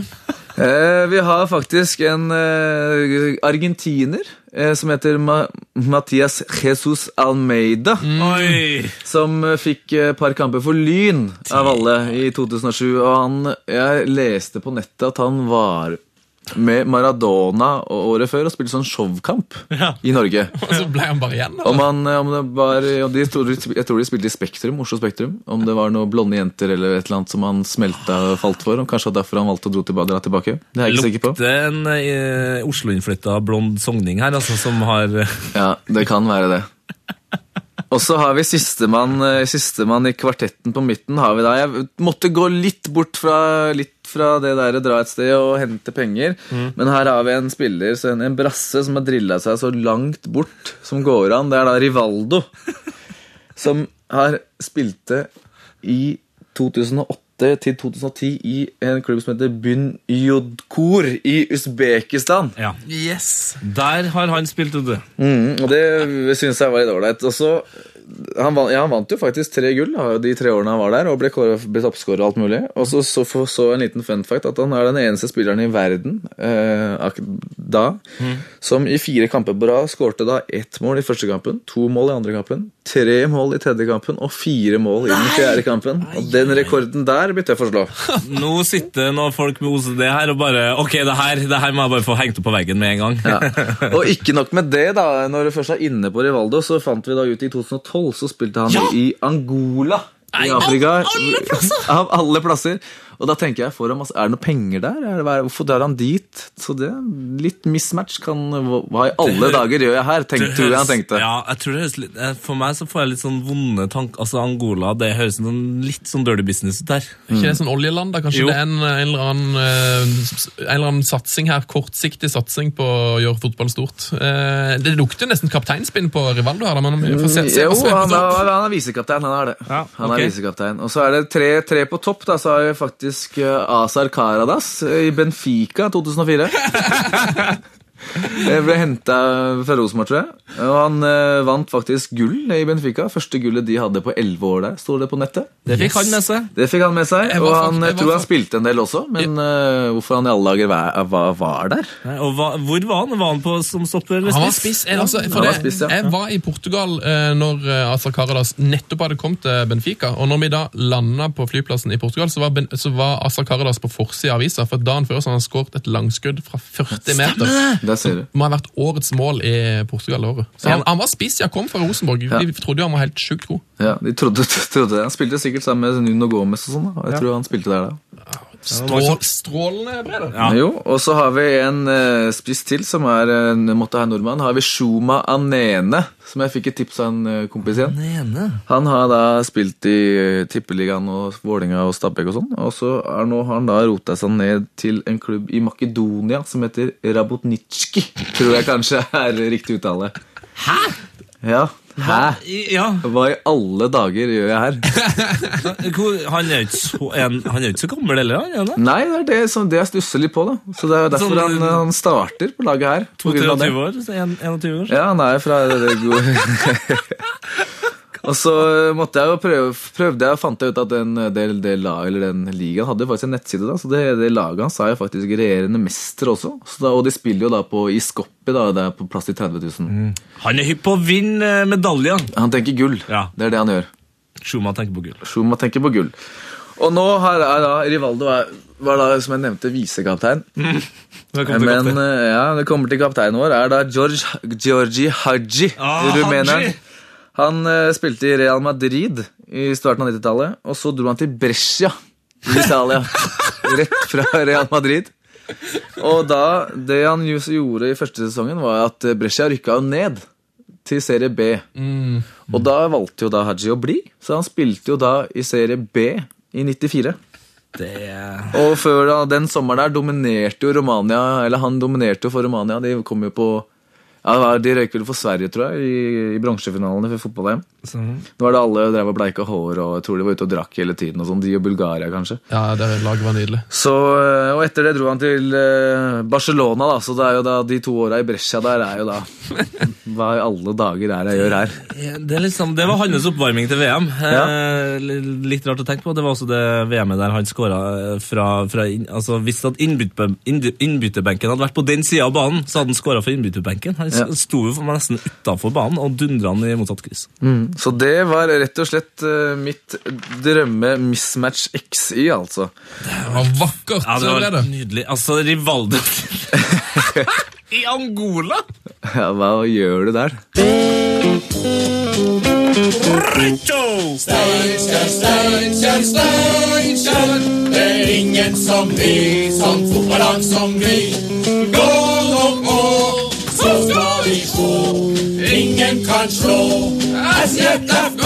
Eh, vi har faktisk en eh, argentiner eh, som heter Ma Mathias Jesus Almeida. Oi! Som eh, fikk et par kamper for Lyn av alle i 2007. Og han, jeg leste på nettet at han var med Maradona året før og spilte sånn showkamp Ja. i Norge. [LAUGHS] Og så ble han bare igjen? Om, han, eh, om det var de, Jeg tror de spilte i Spektrum, Oslo Spektrum. Om det var noen blonde jenter eller et eller annet som han smelta og falt for. Og kanskje derfor han valgte å dra tilbake. Det er jeg ikke sikker på. Lukter en eh, Oslo-innflytta blond sogning her, altså, som har [LAUGHS] Ja, det kan være det. Og så har vi sistemann siste i kvartetten på midten. har vi da. Jeg måtte gå litt bort fra, litt fra det der å dra et sted og hente penger. Men her har vi en spiller, så en, en brasse, som har drilla seg så langt bort som går an. Det er da Rivaldo. [LAUGHS] Som har spilte i 2008 til 2010 i en klubb som heter Bunyodkor i Usbekistan. Ja. Yes! Der har han spilt, vet du. Mm, og det syns jeg var litt ålreit. Og så han, vant- ja, han vant jo faktisk tre gull da, de tre årene han var der, og ble, kåret- ble toppskårer og alt mulig. Og så så, så, så en liten fun fact at han er den eneste spilleren i verden eh, da mm. som i fire kamper på rad skårte da ett mål i første kampen, to mål i andre kampen, tre mål i tredje kampen og fire mål i den fjerde kampen. Og den rekorden der blir tøff å slå. [LAUGHS] Nå sitter noen folk med OCD her og bare Ok, det her, det her må jeg bare få hengt opp på veggen med en gang. Ja. [LAUGHS] Og ikke nok med det, da. Når du først er inne på Rivaldo, så fant vi da ut i 2012 så spilte han Ja! i Angola i Afrika. Av alle plasser. Og da tenker jeg, masse, er det noe penger der? Er det, er- hvorfor drar han dit? Så det litt mismatch kan Hva i alle dager gjør jeg her? Tenk, Det tror jeg han tenkte. Ja, jeg tror det høres litt, eh, For meg så får jeg litt sånn vonde tanker. Altså Angola, det høres sånn, litt sånn dirty business ut der. Er ikke det sånn oljeland? da? Kanskje Jo. det er en, en, eller annen, eh, en eller annen satsing her, kortsiktig satsing på å gjøre fotball stort. Eh, Det lukter nesten kapteinspinn på Rivaldo her, da, men vi får se, se Jo, han er, han er visekaptein. Han er det. Ja, han er visekaptein. Og så er det tre, tre på topp. Da, så har vi faktisk eh, Azar Karadas eh, i Benfica 2004. [LAUGHS] Jeg ble henta fra Rosenborg, tror jeg. Og han eh, vant faktisk gull i Benfica. Første gullet de hadde på elleve år der, sto det på nettet. Det fikk han med seg. Det fikk han med seg. Jeg Og han, jeg tror han spilte en del også, men eh, hvorfor han i alle dager var, var, var der? Nei, Og hva, hvor var han? Var han på som stopper eller Han var spiss? spiss. eh, Altså, for han var det, spiss, ja. Jeg var i Portugal eh, når eh, Azar Karadas nettopp hadde kommet til Benfica. Og når vi da landa på flyplassen i Portugal, så var, ben, så var Azar Karadas på forsida av avisa. For dagen før så hadde han skåret et langskudd fra 40 meter. Der ser du. Må ha vært årets mål i Portugal det året. Så han, han var spiss, ja, kom fra Rosenborg. Ja. De trodde jo han var helt sjukt god. Ja, de trodde, [LAUGHS] trodde det. Han spilte sikkert sammen med Nuno Gomez og sånn. da. Og jeg tror han spilte der da. Strål, strålende brede. Jo, og så har vi en uh, spiss til som er en måtte ha nordmann. Har vi Shuma Anene, som jeg fikk et tips av en eh, kompis igjen. Anene. Han har da spilt i uh, Tippeligaen og Vålinga og Stabæk og sånn. Og så er nå har han da rota seg ned til en klubb i Makedonia som heter Rabotnitsjki. Tror jeg kanskje er riktig uttale. Hæ? Ja. Hæ? Ja. Hva i alle dager gjør jeg her? [LAUGHS] Han er jo ikke så, gammel heller, han? er det? Nei, det er det, som- det jeg stusser litt på, da. Så det er derfor Sånn, han, han starter på laget her. på grunn 22 år? så en- 21 år? Ja, han er fra [LAUGHS] det gode [LAUGHS] Og så måtte jeg jo prøve, prøvde jeg og fant jeg ut at den, del, del, den ligaen hadde faktisk en nettside. da, Så det, det laget hans er jo faktisk regjerende mester også. Så da, og de spiller jo da på i Skopje, da, det er på plass til 30 000. Han er hypp på å vinne medaljen. Han tenker gull. Ja. Det er det han gjør. Schumann tenker på gull. Schuma tenker på gull. Og nå har, er da Rivaldo er, var da, som jeg nevnte, visekaptein. [LAUGHS] Mm. Men eh, ja, det kommer til kapteinen vår, er da George, Georgi Haji, Ah, rumeneren. Hadji. Han eh, spilte i Real Madrid i starten av 90-tallet, og så dro han til Brescia i Italia. [LAUGHS] Rett fra Real Madrid. Og da, det han gjorde i første sesongen, var at eh, Brescia rykka jo ned til serie B. Og da valgte jo da Haji å bli, så han spilte jo da i serie B i 94. Det. Og før da, den sommeren der dominerte jo Romania Eller han dominerte jo for Romania. De kom jo på ja, det var- De røyk vel for Sverige, tror jeg, i, i bronsefinalene for fotball-VM. Sånn. Nå var det alle drev og bleika hår, og jeg tror de var ute og drakk hele tiden. og sånn, De og Bulgaria, kanskje. Ja, det laget var nydelig. Så, øh, Og etter det dro han til øh, Barcelona, da, så det er jo da de to åra i Brescia der er jo da [LAUGHS] Hva i alle dager er det jeg gjør her? Det, er liksom, det var hans oppvarming til VM. Ja. Eh, litt rart å tenke på. Det var også det VM-et der han skåra fra, fra altså Hvis innbytterbenken hadde vært på den sida av banen, så hadde han skåra for innbytterbenken. Han Ja. sto jo for meg nesten utafor banen og dundra han i motsatt kryss. Så det var rett og slett øh, mitt drømme mismatch XY, altså. Det var vakkert. Ja, det var det. nydelig. Altså, Rivaldo [LAUGHS] I Angola! Ja, Hva gjør du der? Steinkjer, Steinkjer, Steinkjer. Det er ingen som vi, som fotballag som vi. Gå Ingen kan slå SJFK.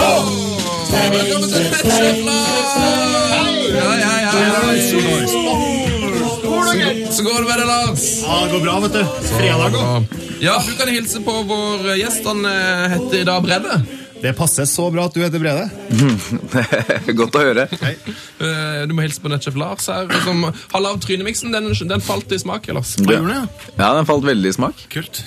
Ja, ja, ja. Så går det med det, Lars. Ja, det går bra, vet du. Fredag òg. Ja, du kan hilse på vår gjest. Han eh, heter i dag Bredde. Det passer så bra at du heter Brede. [LAUGHS] Godt å høre. Eh, Du må hilse på Netchef Lars her. Som har lagd trynemiksen. Den, den falt i smak, Lars. Ja. ja, den falt veldig i smak. Kult.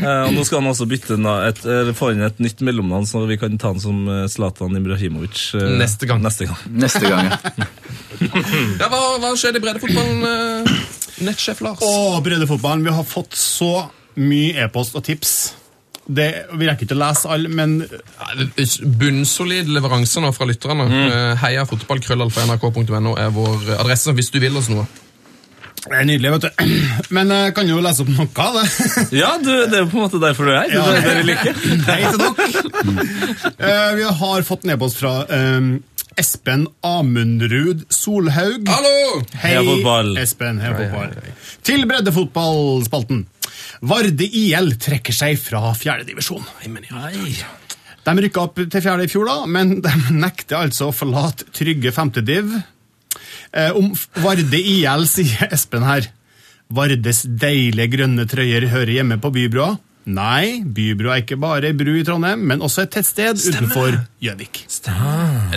Eh, og Nå skal han også bytte na- et, eller få inn et nytt mellomnavn, så vi kan ta han som eh, Zlatan Ibrahimovic eh, Neste gang. Neste gang. Neste gang, ja. Ja, hva, hva skjer i breddefotballen, eh, Nettsjef Lars? Å, breddefotballen, vi har fått så mye e-post og tips. Det, vi rekker ikke å lese alle, men Bunnsolid leveranse nå fra lytterne. Mm. Heia fotballkrøllalfa.nrk.no er vår adresse hvis du vil oss noe. Det er nydelig, vet du. [CLEARS THROAT] Men jeg kan jo lese opp noe av det. [LAUGHS] Ja, du, det er jo på en måte derfor du er her. Ja. Det er det vi liker. [LAUGHS] Hei til dere. [LAUGHS] Eh, vi har fått en e-post fra um, Espen Amundrud Solhaug. Hallo! Hei. Espen. Hei, fotball. Til breddefotballspalten. Varde IL trekker seg fra fjerdedivisjon. De rykka opp til fjerde i fjor, da, men de nekter altså å forlate trygge femtediv. Eh, om Varde IL sier [LAUGHS] Espen her. Vardes deilige grønne trøyer hører hjemme på Bybrua. Nei, Bybro er ikke bare ei bru i Trondheim, men også et tettsted utenfor Gjøvik.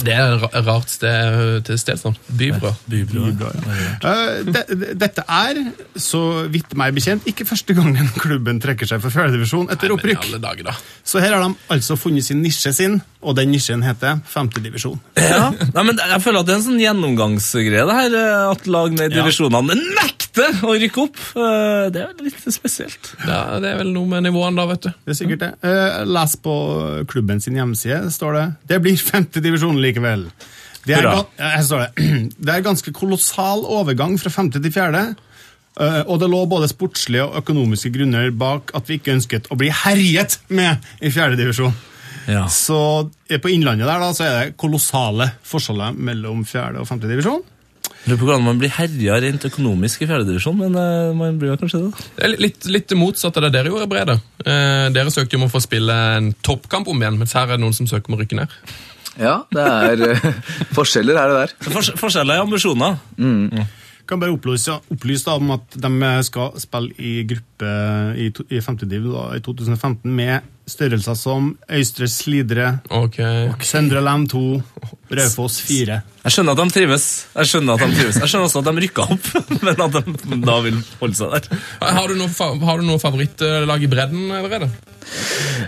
Det er et rart sted til sted, sånn. Bybro. Eh, de, de- dette er, så vidt meg bekjent, ikke første gangen [LAUGHS] klubben trekker seg for fjerdedivisjon etter Nei, opprykk. alle dager, da. Så her har de altså funnet sin nisje sin, og den nisjen heter femtedivisjon. Ja. Nei, men Jeg føler at det er en sånn gjennomgangsgreie, det her, eh, at lag ned i Ja. divisjonene nekter å rykke opp. Eh, Det er litt spesielt. Ja, det er vel noe med nivåene, da, vet du. Det er sikkert det. Eh, Les på klubben sin hjemmeside, står det. Det blir femtedivisjon likevel. Det er, det. [CLEARS THROAT] det er ganske kolossal overgang fra femte til fjerde. eh, Og det lå både sportslige og økonomiske grunner bak at vi ikke ønsket å bli herjet med i fjerdedivisjon. Ja. Så eh, på Innlandet der da, så er det kolossale forskjeller mellom fjerde og femte Lurer på hvordan man blir herja rent økonomisk i fjerdedivisjon, men uh, man blir jo kanskje det. Det er litt, litt det motsatte av det dere gjorde, Brede. Uh, dere søkte jo om å få spille en toppkamp om igjen, mens her er det noen som søker om å rykke ned. Ja, det er uh, forskjeller her og der. [LAUGHS] Fors forskjeller i ambisjoner. Kan bare opplyse, opplyse da om at de skal spille i gruppe i, to- i femte div i 2015 med størrelser som Øystre Slidre, okay. Søndre Lem 2, Raufoss 4. Jeg skjønner at de trives. Jeg skjønner at de trives. Jeg skjønner også at de rykka opp, [LAUGHS] men at de da vil holde seg der. Har du noe, har du noe favorittlag i bredden allerede?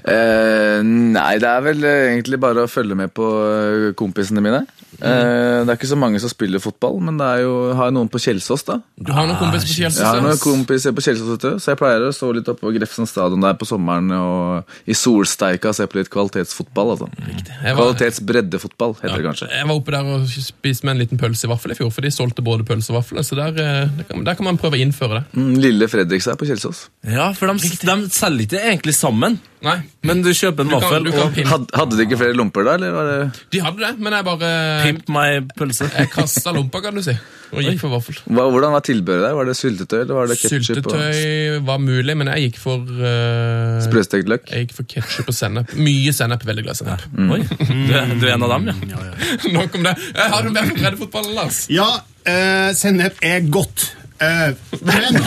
Uh, nei, det er vel eh, egentlig bare å følge med på eh, kompisene mine. Eh, det er ikke så mange som spiller fotball, men det er jo, har jeg noen på Kjelsås, da. Du har noen kompiser på Kjelsås? Jeg har noen kompiser på Kjelsås, vet du, så jeg pleier å stå litt oppe på Grefsen stadion der på sommeren og i solsteika se på litt kvalitetsfotball. altså. Var, Kvalitetsbreddefotball, heter det kanskje. jeg var oppe der og spiste med en liten pølsevaffel i fjor, for de solgte både pølse og vafler, så der, eh, der, kan, der kan man prøve å innføre det. Mm, Lille Fredrikstad på Kjelsås. Ja, for de, de selger ikke egentlig sammen, Nei, men du kjøper en vaffel hadde de ikke flere lomper da, eller var det De hadde det, men jeg bare pimp meg pølse. Jeg kasta lompa, kan du si, og gikk for vaffel. hva, Hvordan var tilbehøret der? Var det syltetøy eller var det ketsjup? Syltetøy var mulig, men jeg gikk for uh, Sprøstekt løk? Jeg gikk for ketsjup og sennep. Mye sennep. Veldig glad i sennep. Oi, du er, du er en av dem, ja. [LAUGHS] Nok om det. Eh, Har du mer på breddefotballen, Lars? Ja, uh, sennep er godt. Eh, men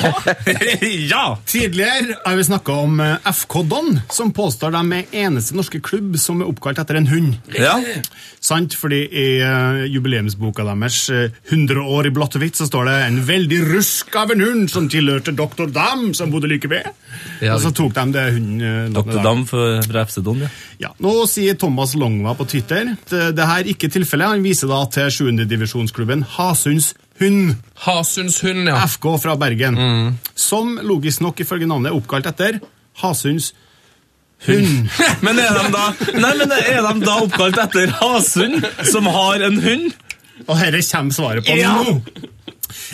[LAUGHS] ja! tidligere har vi snakka om eh, FK Don, som påstår de er eneste norske klubb som er oppkalt etter en hund. ja. Sant, fordi i eh, jubileumsboka deres, eh, 100 år i blått og hvitt, så står det en veldig rusk av en hund som tilhørte Dr. Dam, som bodde like ved. Ja, og så tok de det hunden... Dr. Dam fra FC Don, ja. Ja, nå sier Thomas Longva på Twitter at det her ikke er tilfellet. Han viser da til 7. divisjonsklubben Hasunds Hund, Hasundshund, ja. FK fra Bergen. Som logisk nok ifølge navnet er oppkalt etter Hasunds Hund. [LAUGHS] Men er de da, nei, men er de da oppkalt etter Hasund, som har en hund? Og herre kommer svaret på Ja. nå!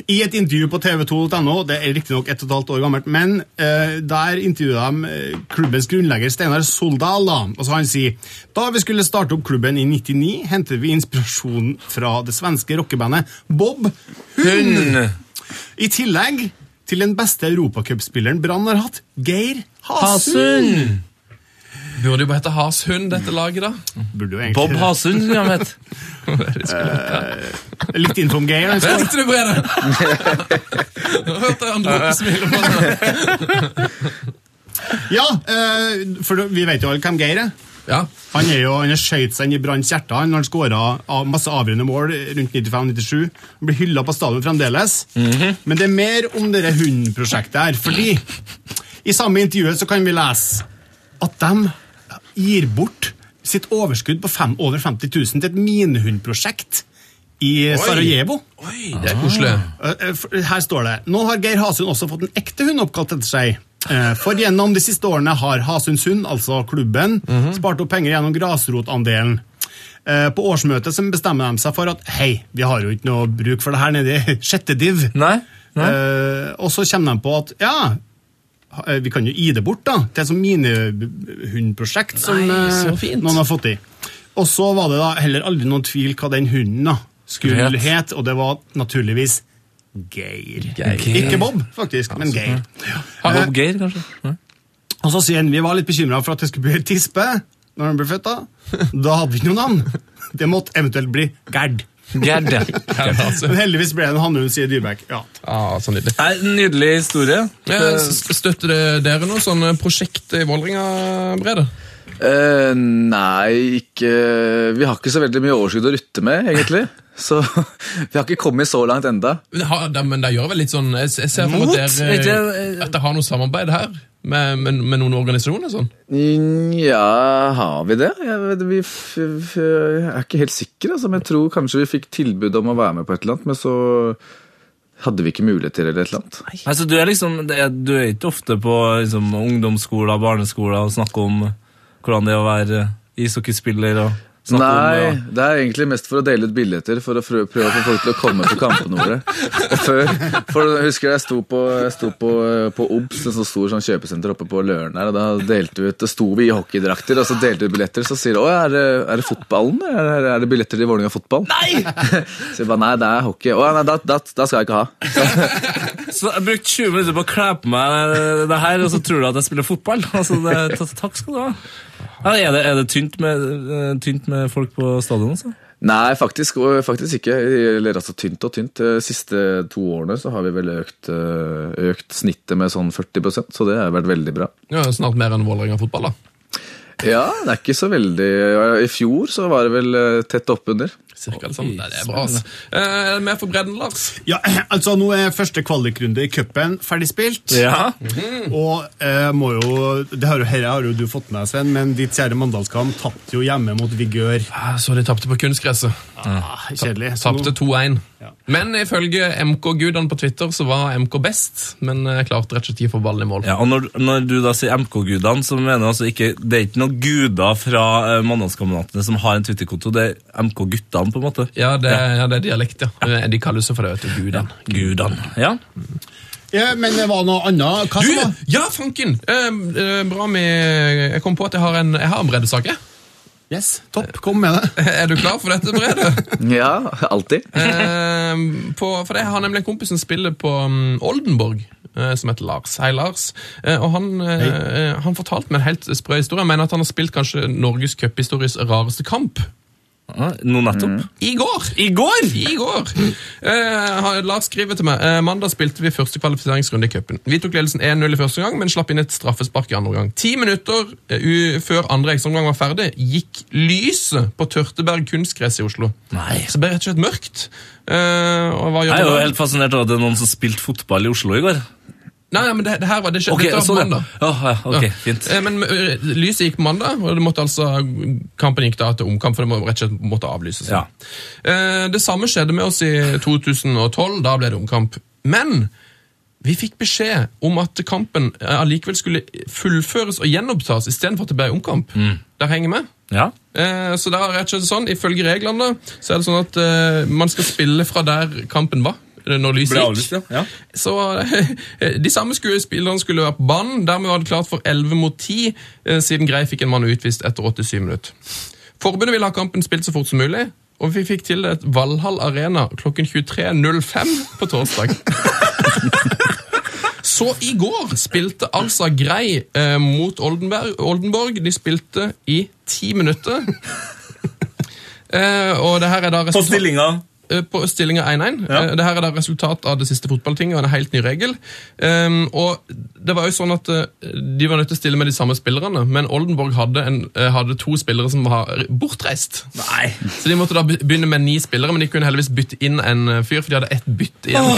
I et intervju på tv2.no, det er riktignok ett og et halvt år gammelt, men eh, der intervjuet de eh, klubbens grunnlegger Steinar Soldal. da, og så Han sier da vi skulle starte opp klubben i 99, hentet vi inspirasjon fra det svenske rockebandet Bob Hund. Hund. I tillegg til den beste europacupspilleren Brann har hatt, Geir Hasund. Hasund. Burde jo bare hete Hashund dette laget, da. Burde jo egentlig Bob Hasund, som han het. Litt info om Det skal- likte du, Brede! Nå hørte jeg han dro smile på meg. Ja, uh, for vi vet jo alle hvem Geir er. Ja. Han er jo, han har skjøt seg inn i Branns hjerte han, når han skåra masse avgjørende mål rundt 95-97. Han blir hylla på stadion fremdeles. Men det er mer om dette hundprosjektet her. Fordi i samme intervjuet så kan vi lese at de gir bort sitt overskudd på fem, over 50 000 til et minehundprosjekt i Sarajevo. Oi, det er koselig. Eh, eh, Her står det Nå har Geir Hasund også fått en ekte hund oppkalt etter seg. Eh, For gjennom de siste årene har Hasunds hund, altså klubben, spart opp penger gjennom grasrotandelen. På årsmøtet så bestemmer de seg for at hei, vi har jo ikke noe bruk for det her nede i [LAUGHS] sjette div. Nei? Nei? Og så kommer de på at ja, vi kan jo gi det bort da, til et sånt minihundprosjekt som Nei, så eh, fint. noen har fått i. Og så var det da heller aldri noen tvil hva den hunden da skulle het. het, og det var naturligvis Geir. Geir. Ikke Bob, faktisk, men Geir. Bob Geir, kanskje? Ja. Og så sier han vi var litt bekymra for at det skulle bli tispe når han ble født. Da Da hadde vi ikke noe navn. Det måtte eventuelt bli Gerd. Gerd, altså. Men heldigvis ble det en hannhund, sier Dyrbekk. Ja. Ah, så nydelig. Nei, Nydelig historie. Ja, støtter dere noe sånn prosjekt i Vålerenga, Brede? Eh, nei, ikke Vi har ikke så veldig mye overskudd å rutte med, egentlig. [LAUGHS] Så vi har ikke kommet så langt enda. Men det har- det- Men det gjør vel litt sånn Jeg, jeg ser for meg at dere At dere har noe samarbeid her med, med, med noen organisasjoner? sånn Ja, har vi det? Jeg, vet, vi jeg er ikke helt sikker, altså, men jeg tror kanskje vi fikk tilbud om å være med på et eller annet, men så hadde vi ikke mulighet til det eller et eller annet. Altså, du er liksom, du er ikke ofte på liksom, ungdomsskoler, barneskoler og snakker om hvordan det er å være ishockeyspiller og snakke Nei, om det er egentlig mest for å dele ut billetter, for å prøve, prøve å få folk til å komme på kampene våre. Og før, for jeg husker jeg sto på, jeg sto på, på OBS, en så stor sånn kjøpesenter oppe på Løren her, og da delte vi ut, sto vi i hockeydrakter, og så delte vi ut billetter, så sier de, å, er det, er det fotballen? Er det, er det billetter til Vålerenga fotball? Nei! [LAUGHS] så jeg bare, nei, det er hockey. Å, nei, da, da, da skal jeg ikke ha. [LAUGHS] Så jeg brukte 20 minutter på å kle på meg det her, og så tror du at jeg spiller fotball? [LAUGHS] Altså, det, takk skal du ha. Ja, er, det, er det tynt med, eh, tynt med folk på stadion? Altså? Nei, faktisk, faktisk ikke. Eller altså tynt og tynt. De siste to årene så har vi vel økt, øh, økt snittet med sånn 40% så det har vært veldig bra. Ja, Snart mer enn Vålerenga fotball, da. Ja, det er ikke så veldig I fjor så var det vel øh, tett oppunder. Cirka det samme. Det er bra, altså. Eh, Er mer for bredden, Lars? ja, [CLEARS THROAT] altså Nå er første kvalikrunde i cupen ferdig spilt. Ja. Og eh, må jo, det har jo, her har jo du fått med deg, Sven, men ditt kjære Mandalskam tapte jo hjemme mot Vigør. Ah, Så de tapte på kunstgresset. Ah, kjedelig. Tapte 2-1. Ja. Men ifølge MK-gudene på Twitter så var MK best, men eh, klarte rett og slett ikke å få ballen i mål. Ja, og når, når du da sier MK-gudene, så mener du altså ikke Det er ikke noen guder fra uh, Mandalskameratene som har en Twitter-konto, det er MK-guttene, på en måte? Ja, det, ja, det er dialekt, ja. De kaller seg for det, vet du. Gudene. Gudene. Ja. ja, men det var noe annet. Hva Du, ja, fanken! Eh, eh, bra med Jeg kom på at jeg har en, jeg har en breddesak. jeg. Yes, topp. Kom med det. [LAUGHS] Er du klar for dette, Brede? [LAUGHS] Ja, alltid. Eh, på, for jeg har nemlig en kompis som spiller på um, Oldenborg, eh, som heter Lars. Hei, Lars. Eh, og han, eh, han fortalte meg en helt sprø historie. Jeg mener at han har spilt kanskje Norges cuphistories rareste kamp. Nå nettopp. I går! I går! I går! Eh, Lars skriver til meg eh, Mandag spilte vi første kvalifiseringsrunde i cupen. Vi tok ledelsen 1-0 i første gang, men slapp inn et straffespark i andre gang. Ti minutter uh, før andre ekstraomgang var ferdig, gikk lyset på Tørteberg kunstgress i Oslo. Nei. Så det ble rett og slett mørkt. Eh, og Jeg er jo helt fascinert av at det er noen som spilte fotball i Oslo i går. Nei, men det, det her var det skjedde okay, dette var sånn, mandag. Ja, ja, ok, Ja. fint. Eh, Men lyset gikk på mandag, og det måtte altså, kampen gikk da til omkamp, for det må rett og slett måtte avlyses. Ja. Eh, Det samme skjedde med oss i 2012, da ble det omkamp. Men vi fikk beskjed om at kampen eh, allikevel skulle fullføres og gjenopptas istedenfor at det ble omkamp. Der henger vi. Ja. Eh, Så da er rett og slett sånn, ifølge reglene så er det sånn at eh, man skal spille fra der kampen var. Eh, Når lyset gikk. avlyst, ja. ja. Så eh, De samme skuespillerne skulle være på banen. Dermed var det klart for 11 mot 10, eh, siden Grei fikk en mann utvist etter 87 minutter. Forbundet ville ha kampen spilt så fort som mulig, og vi fikk til et Valhall Arena klokken 23.05 på torsdag. [LAUGHS] Så i går spilte altså Grei eh, mot Oldenberg, Oldenborg. De spilte i ti minutter. [LAUGHS] Eh, og det her er da På resultat- stillinga Eh, på stillinga 1-1. Ja. Dette er da resultat av det siste fotballtinget og en helt ny regel. Um, og det var jo sånn at eh, De var nødt til å stille med de samme spillerne, men Oldenborg hadde, en, eh, hadde to spillere som var bortreist. Nei. Så de måtte da begynne med ni spillere, men de kunne heldigvis bytte inn en eh, fyr, for de hadde ett bytte igjen.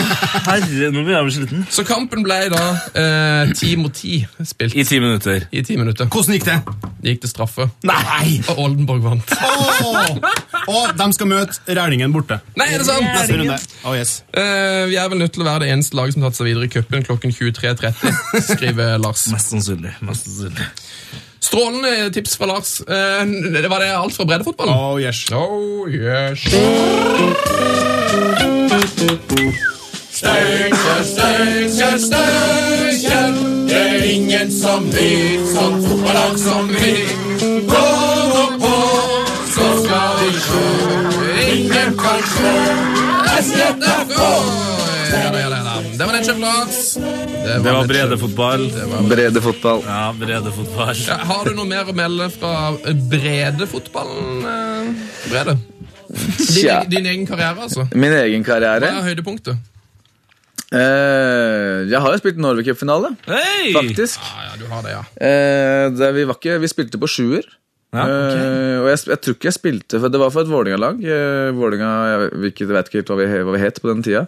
Herre, nå blir jeg sliten. Så kampen ble da eh, ti mot ti spilt I ti minutter. i ti minutter. Hvordan gikk det? Det gikk til straffe, Nei! og Oldenborg vant. Åh! [LAUGHS] Og de skal møte Rælingen borte. Nei, er det sant? Neste runde. Oh, yes. Uh, vi er vel nødt til å være det eneste laget som har tatt seg videre i cupen klokken 23.30, skriver Lars. [LAUGHS] Mest sannsynlig. Mest sannsynlig. Strålende tips fra Lars. Uh, det var det alt fra breddefotballen? Oh, yes. Oh, yes. Steinkjer, Steinkjer, Steinkjer. Det er ingen som vil som fotballag som vi. Gå nå på, så kanskje SJFK. Ja, da, ja, da, ja, da. Det var kjøpplass. Det var Brede-fotball. Brede fotball. Ja, bredefotball. Ja, har du noe mer å melde fra Brede-fotballen? Brede? Din, egen- din egen karriere, altså. Min egen karriere. Hva er høydepunktet? Uh, jeg har jo spilt Norway Cup-finale, Hei! faktisk. Ja, ja, du har det, ja. Uh, det, vi, var ikke, vi spilte på sjuer. Ja, ok. Eh, og jeg, jeg tror ikke jeg spilte, for det var for et Vålerenga-lag. Eh, Vålerenga, jeg vet ikke, vet ikke hva vi, hva vi het på den tida.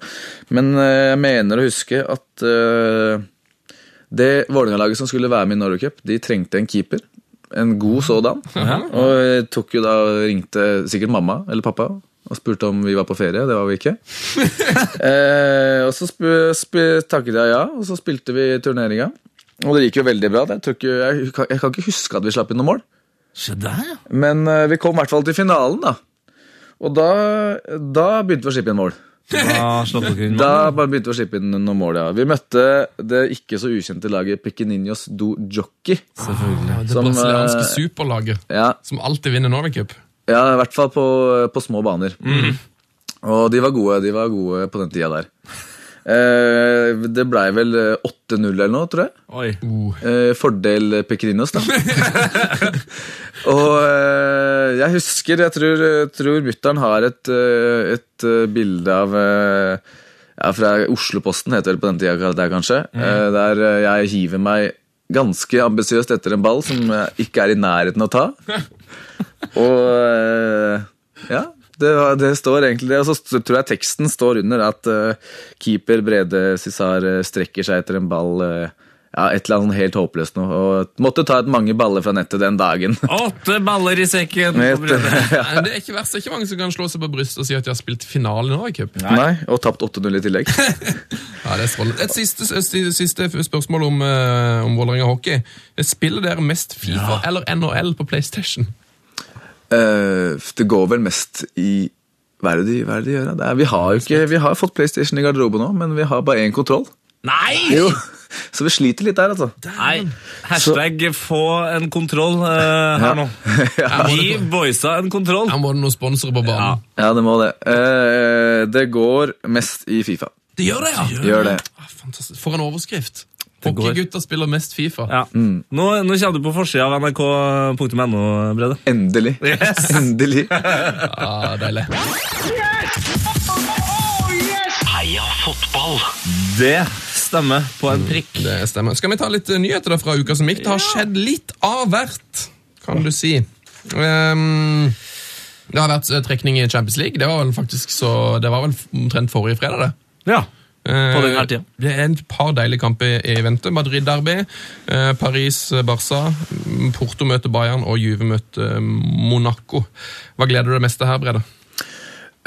Men eh, jeg mener å huske at uh, det Vålerenga-laget som skulle være med i Norway Cup, de trengte en keeper. En god sådan. [LAUGHS] Og jeg tok jo da, ringte sikkert mamma eller pappa og spurte om vi var på ferie. Det var vi ikke. [LAUGHS] eh, og så takket jeg ja, og så spilte vi turneringa. Og det gikk jo veldig bra. Jeg, ikke, jeg, kan, jeg kan ikke huske at vi slapp inn noe mål. Se der, ja. Men eh, vi kom i hvert fall til finalen, da. Og da, da begynte vi å slippe inn mål. Da dere inn Da bare begynte vi å slippe inn noen mål, ja. Vi møtte det ikke så ukjente laget Pequeninos do Jockey. Det Som, brasilianske eh, superlaget Ja, som alltid vinner Norway Cup. ja i hvert fall på, på små baner. Og de var gode, de var gode på den tida der. Eh, det blei vel eh, 8-0 eller noe, tror jeg. Eh, fordel Pekrinos, da. [LAUGHS] og eh, jeg husker Jeg tror, tror mutter'n har et, eh, et eh, bilde av eh, ja, Fra Oslo-Posten, heter det på den tida, der, kanskje. Mm. der eh, jeg hiver meg ganske ambisiøst etter en ball som jeg ikke er i nærheten å ta. [LAUGHS] Og eh, ja, det, det står egentlig det. Og så tror jeg teksten står under at uh, keeper Brede Cissar eh, strekker seg etter en ball Uh, ja, et eller annet helt håpløst noe. Og måtte ta et mange baller fra nettet den dagen. [LAUGHS] Åtte baller i sekken! Et. [LAUGHS] Men Det er ikke verst, det er ikke mange som kan slå seg på brystet og si at de har spilt finale i Norway Cup. Nei, og tapt 8-0 i tillegg. [LAUGHS] Ja, det er strålende. Et siste, siste, siste spørsmål om, uh, om Vålerenga hockey. Spiller dere mest Fifa eller NHL på PlayStation? Eh, det går vel mest i Hva er det de, hva er det de gjør? Det er, vi har jo ikke, vi har fått PlayStation i garderoben nå, men vi har bare én kontroll. Nei! Jo, Så vi sliter litt der, altså. Nei. Hashtag få en kontroll uh, her nå. [LAUGHS] Gi boysa en kontroll. Her må det noen sponsorer på banen. Ja, det må det. Uh, det går mest i Fifa. Det gjør det, ja! Gjør det. Ah. For en overskrift. Hockeygutta spiller mest Fifa. Ja. Nå, nå kommer du på forsida av nrk.no, Brede. Endelig. Yes. [LAUGHS] Endelig. Ja, deilig. Heia fotball! Det stemmer på en prikk. Det stemmer. Skal vi ta litt eh, nyheter da fra uka som gikk? Det har skjedd litt av hvert, kan du si. Ehm, det har vært eh, trekning i Champions League. Det var vel faktisk så, det var vel omtrent forrige fredag, det. Ja. På den her Eh, tida. Det er et par deilige kamper i vente. Madrid-derby, eh, Paris-Barca, mm, Porto møter Bayern og Juve møter eh, Monaco. Hva gleder du deg mest til her, Brede?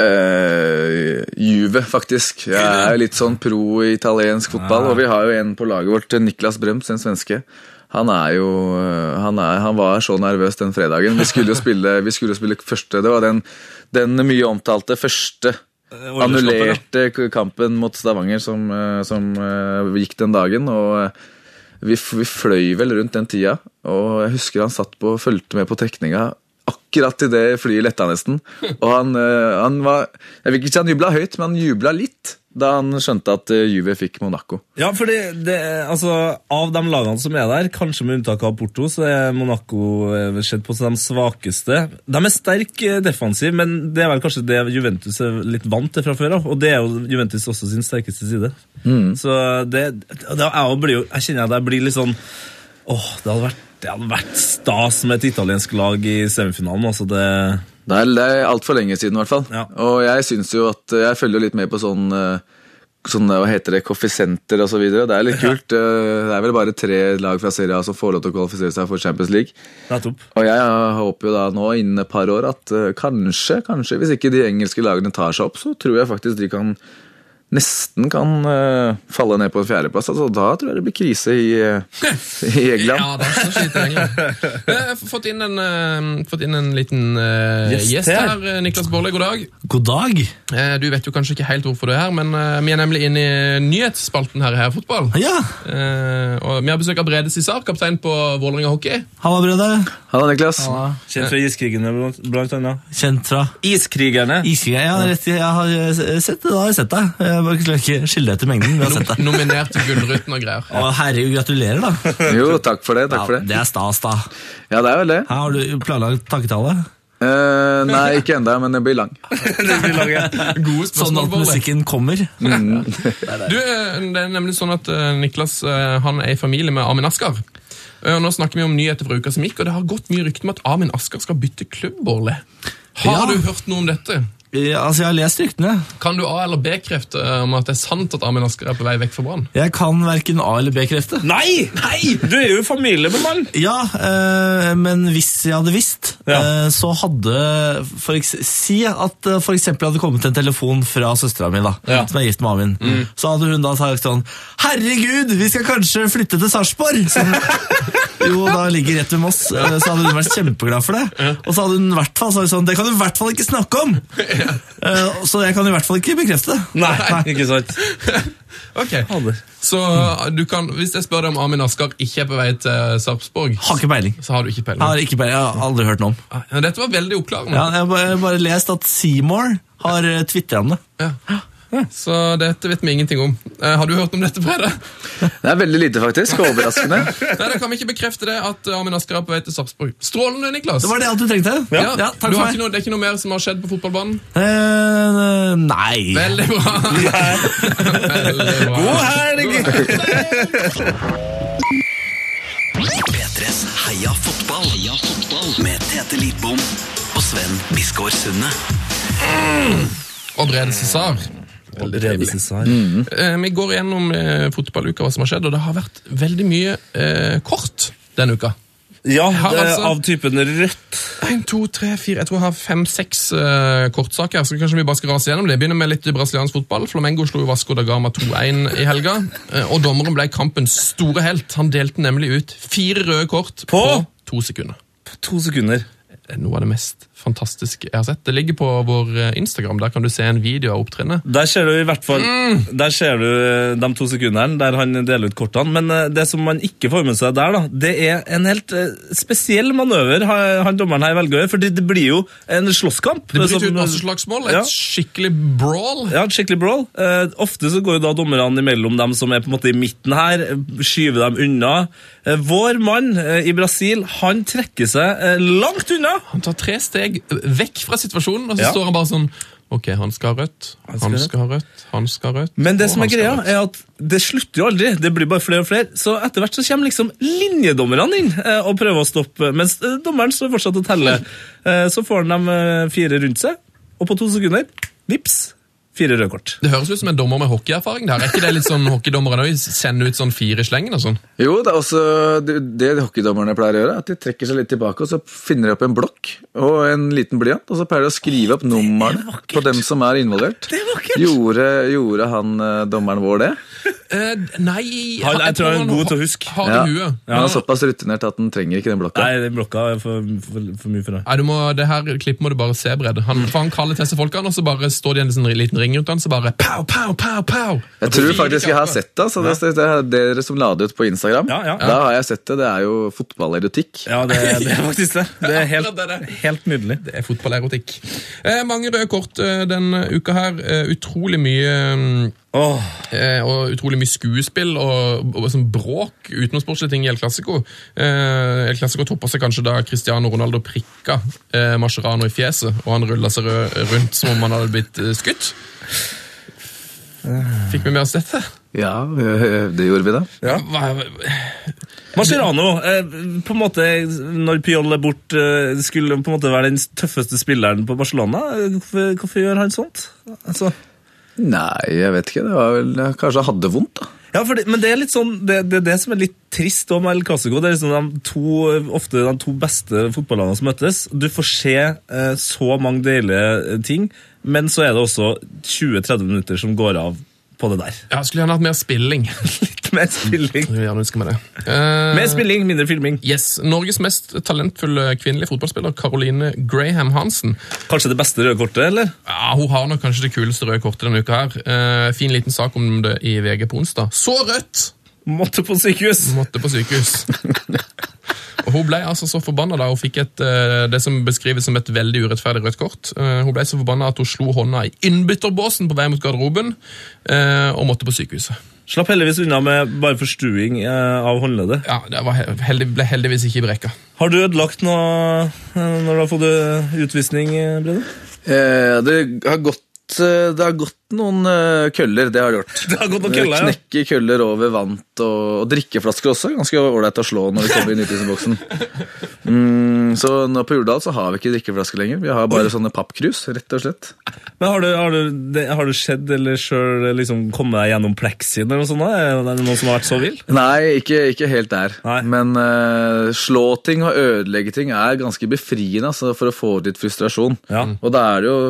Uh, Juve, faktisk. Jeg er litt sånn pro italiensk fotball, og vi har jo en på laget vårt, Niklas Brems, en svenske. Han er jo eh, han, er, han var så nervøs den fredagen. Vi skulle jo spille, vi skulle jo spille første Det var den, den mye omtalte første annullerte kampen mot Stavanger som, eh, som eh, gikk den dagen. Og eh, vi, vi fløy vel rundt den tida, og jeg husker han satt på, fulgte med på trekninga akkurat idet flyet letta nesten. Og han, eh, han var Jeg vil ikke si han jubla høyt, men han jubla litt da han skjønte at eh, Juve fikk Monaco. Ja, fordi det, altså, Av de lagene som er der, kanskje med unntak av Porto, så er Monaco eh, sett på som de svakeste. De er sterke defensiv, men det er vel kanskje det Juventus er litt vant til fra før av. Og det er jo Juventus også sin sterkeste side. Så det, det jeg, blir jo, jeg kjenner at jeg blir litt sånn Åh, det hadde vært, det hadde vært stas med et italiensk lag i semifinalen. altså det... Det er, det er altfor lenge siden, i hvert fall. Ja. Og jeg synes jo at Jeg følger jo litt med på sånn eh, Sånn, hva heter det, koeffisenter osv. Det er litt kult. Eh, Det er vel bare tre lag fra Serie A som får lov til å kvalifisere seg for Champions League. Og jeg eh, håper jo da nå innen et par år at eh, kanskje, kanskje, hvis ikke de engelske lagene tar seg opp, så tror jeg faktisk de kan nesten kan uh, falle ned på en fjerdeplass. Altså, da tror jeg det blir krise i, eh, i England. [LAUGHS] Ja, da sliter England. Jeg har fått inn en, uh, fått inn en liten uh, Gjest gjest her. her. eh, Niklas Baarli, god dag. God dag. Eh, Du vet jo kanskje ikke helt hvorfor du er her, men eh, vi er nemlig inne i nyhetsspalten her i Heia Fotball. Ja, Eh, og Vi har besøk av Brede Cissar, kaptein på Vålerenga hockey. halla Brede. Halla, Niklas. Kjent fra iskrigene, blant- annet. Kjent fra Iskrigerne. Iskrigerne, Ja, rett, jeg har eh, sett det, da har jeg sett deg. Jeg bare klarer ikke skille deg etter mengden. vi har sett deg. Nominert til Gullruten og greier. Å, herregud, gratulerer, da. Jo, takk for det. takk for det. det er stas, da. Ja, det er vel det. Her har du planlagt takketale. Eh, nei, ikke enda, men det blir lang. [LAUGHS] Gode Sånn spørsmål, at Bård. musikken kommer. [LAUGHS] Du, eh, det er nemlig sånn at eh, Niklas eh, han er i familie med Armin Askar. Eh, og Nå snakker vi om nyheter fra uka som gikk, og det har gått mye rykter om at Armin Askar skal bytte klubb, Bårli. Har Ja. du hørt noe om dette? Ja, altså, Jeg har lest ryktene. Kan du A- eller B-krefte eh, om at det er sant at Armin Asker er på vei vekk fra Brann? Jeg kan verken A- eller B-krefte. Nei! Du er jo familie med mann! Ja, eh, men hvis jeg hadde visst, Ja. eh, så hadde for eks Si at det for eksempel hadde kommet en telefon fra søstera mi, da, Ja. som er gift med Amin. Så hadde hun da sagt sånn Herregud, vi skal kanskje flytte til Sarpsborg! Som [LAUGHS] jo da ligger rett ved Moss. Eh, Så hadde hun vært kjempeglad for det. Og så hadde hun i hvert fall sagt sånn Det kan du i hvert fall ikke snakke om! Eh, Så jeg kan i hvert fall ikke bekrefte det. Nei, ikke sant? [LAUGHS] Ok, Så eh, du kan, hvis jeg spør deg om Amin Askar ikke er på vei til Sarpsborg, Har ikke peiling. så har du ikke Jeg peiling. har, ikke peiling. jeg har aldri hørt noe om. Dette var veldig oppklarende. Ja, jeg har bare, bare lest at Seymour har tvitra om det. Ja. Så dette vet vi ingenting om. Eh, har du hørt om dette, Brede? Det er veldig lite, faktisk. Overraskende. Nei, da kan vi ikke bekrefte det at eh, Armin Asker er på vei til Sarpsborg. Strålende, Niklas. Det var det alt du trengte? Ja, ja takk du for meg. noe, det er ikke noe mer som har skjedd på fotballbanen? Eh, nei. Veldig bra! Veldig bra. God helg! P3s Heia fotball. Heia fotball. Med Tete Lidbom og Sven Biskår Sunde. Og Brede Cæsar. Veldig trivelig. Eh, vi går gjennom eh, fotballuka, hva som har skjedd, og det har vært veldig mye eh, kort denne uka. Ja, det er altså- av typen rødt. En, to, tre, fire, jeg tror jeg har fem-seks eh, kortsaker, så kanskje vi bare skal rase gjennom det. Begynner med litt brasiliansk fotball. Flamengo slo Vasco da Gama 2-1 i helga, Uh, og dommeren ble kampens store helt. Han delte nemlig ut fire røde kort på, På? to sekunder. På To sekunder. Det er Noe av det mest fantastiske jeg har sett. Det ligger på vår eh, Instagram, der kan du se en video av opptrinnet. Der ser du i hvert fall Der ser du eh, de to sekundene der han deler ut kortene. Men eh, det som man ikke får med seg der, da, det er en helt spesiell manøver ha- han dommeren her velger å gjøre. For det blir jo en slåsskamp. Det blir som- ut masse slagsmål, et Ja. skikkelig brawl. Ja, et skikkelig brawl. Ofte så går jo da dommerne imellom dem som er på en måte i midten her, skyver dem unna. Eh, vår mann eh, i Brasil, han trekker seg eh, langt unna. Han tar tre steg vekk fra situasjonen, og så Ja. står han bare sånn Ok, han skal ha rødt, han skal skal, ha rødt, han skal ha rødt. Men det som er greia, er at det slutter jo aldri. Det blir bare flere og flere. Så etter hvert så kommer liksom linjedommerne inn og prøver å stoppe, mens dommeren står fortsatt og teller. Så får han dem fire rundt seg, og på to sekunder, vips, fire røde kort. Det høres ut som en dommer med hockeyerfaring. der. Er ikke det litt sånn hockeydommerne nå? Sender ut sånn fire i slengen og sånn? Jo, det er også det, det hockeydommerne pleier å gjøre, at de trekker seg litt tilbake, og så finner de opp en blokk og en liten blyant, og så pleier de å skrive opp numrene på dem som er involvert. Det er vakkert! Gjorde, gjorde han eh, dommeren vår det? Uh, nei Han- jeg tror han er god til å huske. Har det Ja. i huet. Han er såpass rutinert at han trenger ikke den blokka. Nei, den blokka er for, for, for mye for deg. Nei, du må, det her klippet må du bare se, Brede. Han, for han kaller til seg folkene, og så bare står de i en liten ring rundt han, så bare pow, pow, pow, pow. Jeg tror faktisk jeg har sett det. Så det, det er dere som la det ut på Instagram. Ja, ja. Da har jeg sett det. Det er jo fotballerotikk. Ja, det, det er faktisk det. Det er helt, helt nydelig. Det er fotballerotikk. Eh, mange røde kort eh, denne uka her. Eh, utrolig mye Åh, Eh, og utrolig mye skuespill og, og sånn bråk utenomsportslige ting i El Clásico. Eh, El Clásico toppa seg kanskje da Cristiano Ronaldo prikka eh, Mascherano i fjeset, og han rulla seg rundt som om han hadde blitt eh, skutt. Fikk vi med oss dette? Ja, det gjorde vi da. Hva, Mascherano, eh, på en måte, når Piol er bort, eh, skulle på en måte være den tøffeste spilleren på Barcelona. Eh, Hvorfor, hvorfor gjør han sånt? Altså, Nei, jeg vet ikke. Det var vel Kanskje jeg hadde vondt, da. ja, det, men det er litt sånn, det, det det som er litt trist om El Casico. Det er liksom de to, ofte de to beste fotballagene som møtes. Du får se eh, så mange deilige ting, men så er det også 20-30 minutter som går av på det der. Ja, Skulle gjerne hatt mer spilling. [LAUGHS] Litt mer spilling. Jeg gjerne ønske meg det. Uh, Mer spilling, mindre filming. Yes, Norges mest talentfulle kvinnelige fotballspiller, Caroline Graham Hansen. Kanskje det beste røde kortet, eller? Ja, Hun har nok kanskje det kuleste røde kortet denne uka. her. Uh, fin liten sak om det i VG på onsdag. Så rødt! Måtte på sykehus. Måtte på sykehus. Og Hun ble altså så forbanna da hun fikk et, eh, det som beskrives som et veldig urettferdig rødt kort. Eh, Hun ble så forbanna at hun slo hånda i innbytterbåsen på vei mot garderoben eh, og måtte på sykehuset. Slapp heldigvis unna med bare forstuing av håndleddet. Ja, Det var heldig, ble heldigvis ikke brekka. Har du ødelagt noe når du har fått utvisning, Brede? Eh, det har gått det har gått noen eh, køller, det har det gjort. [LAUGHS] Det har gått noen køller, ja. Knekke køller over vant og, og drikkeflasker også. Ganske ålreit å slå når vi kommer inn i utvisningsboksen. Mm, så nå på Jordal så har vi ikke drikkeflasker lenger. Vi har bare sånne pappkrus, rett og slett. Men Har du, har du, det, har du sett eller sjøl liksom, kommet deg gjennom plexien eller noe sånt? Er det noen som har vært så vill? Nei, ikke, ikke helt der. Nei. Men uh, slå ting og ødelegge ting er ganske befriende altså, for å få ut litt frustrasjon. Ja. Og da er det jo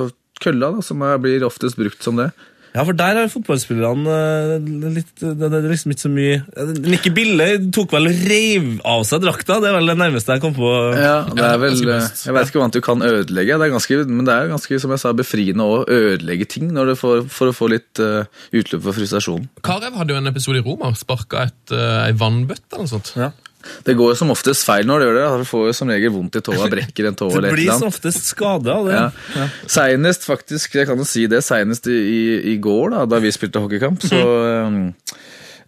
kølla da, som er, blir oftest brukt som det. Ja, for der er fotballspillerne eh, litt Det er liksom ikke så mye Nikke Bille tok vel og reiv av seg drakta. Det er vel det nærmeste jeg kom på. Ja, det er [LAUGHS] vel. Jeg vet ikke hva annet du kan ødelegge, det er ganske, men det er ganske som jeg sa, befriende å ødelegge ting når du får, for å få litt uh, utløp for frustrasjon. Karev hadde jo en episode i Roma. Sparka et, uh, ei vannbøtte eller noe sånt. Ja. Det går jo som oftest feil når du gjør det. Du får jo som regel vondt i tåa, brekker en tå et [LAUGHS] eller et blir som oftest skade av det. Ja. Senest, faktisk, jeg kan jo si det, senest i, i, i går, da, da vi spilte hockeykamp, så um,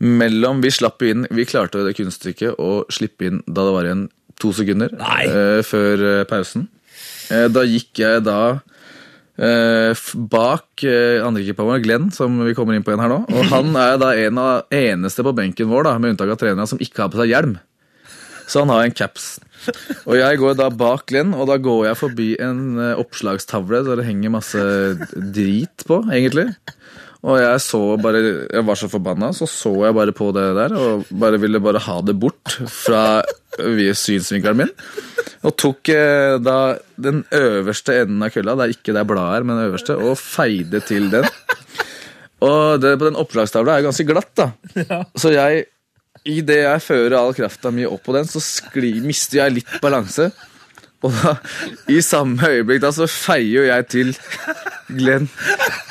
mellom Vi slapp inn Vi klarte det kunststykket å slippe inn da det var igjen to sekunder eh, før eh, pausen. Uh, da gikk jeg da eh, bak eh, andrekeeperen vår, Glenn, som vi kommer inn på igjen her nå. Og han er da en av eneste på benken vår, da, med unntak av trenerne, som ikke har på seg hjelm. Så han har en caps. Og jeg går da bak Glenn, og da går jeg forbi en eh, oppslagstavle der det henger masse drit på, egentlig. Og jeg så bare Jeg var så forbanna, så så jeg bare på det der og bare ville bare ha det bort fra synsvinkelen min. Og tok eh, da den øverste enden av kølla, er ikke det er blad her, men den øverste, og feide til den. Og det på den oppslagstavla er ganske glatt, da. Så jeg Idet jeg fører all krafta mi opp på den, så skli, mister jeg litt balanse. Og da, i samme øyeblikk da, så feier jeg til Glenn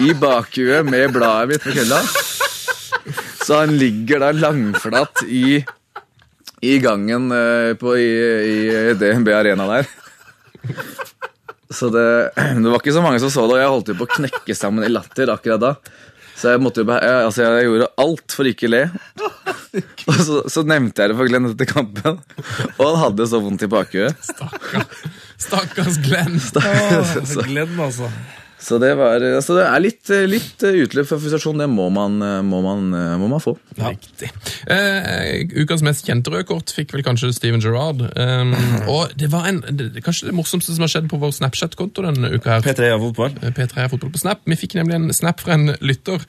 i bakhuet med bladet mitt med kølla. Så han ligger da langflat i, i gangen eh, på, i, i DNB Arena der. Så det, det var ikke så mange som så det, og jeg holdt jo på å knekke sammen i latter akkurat da. Så jeg måtte jo jeg, altså jeg gjorde alt for ikke å le. [LAUGHS] Og så, så nevnte jeg det for Glenn etter kampen, og han hadde så vondt i bakhuet. Stakkars Glenn. Så, Glenn, altså. Så det var, altså det er litt, litt utløp for frustrasjon. Det må man, må man, må man få. Riktig. Eh, ukas mest kjente røde kort fikk vel kanskje Steven Gerrard. Um, [LAUGHS] og det var en, det, det- kanskje det morsomste som har skjedd på vår Snapchat-konto denne uka. her. P3 er fotball. P3 er fotball på Snap. Vi fikk nemlig en snap fra en lytter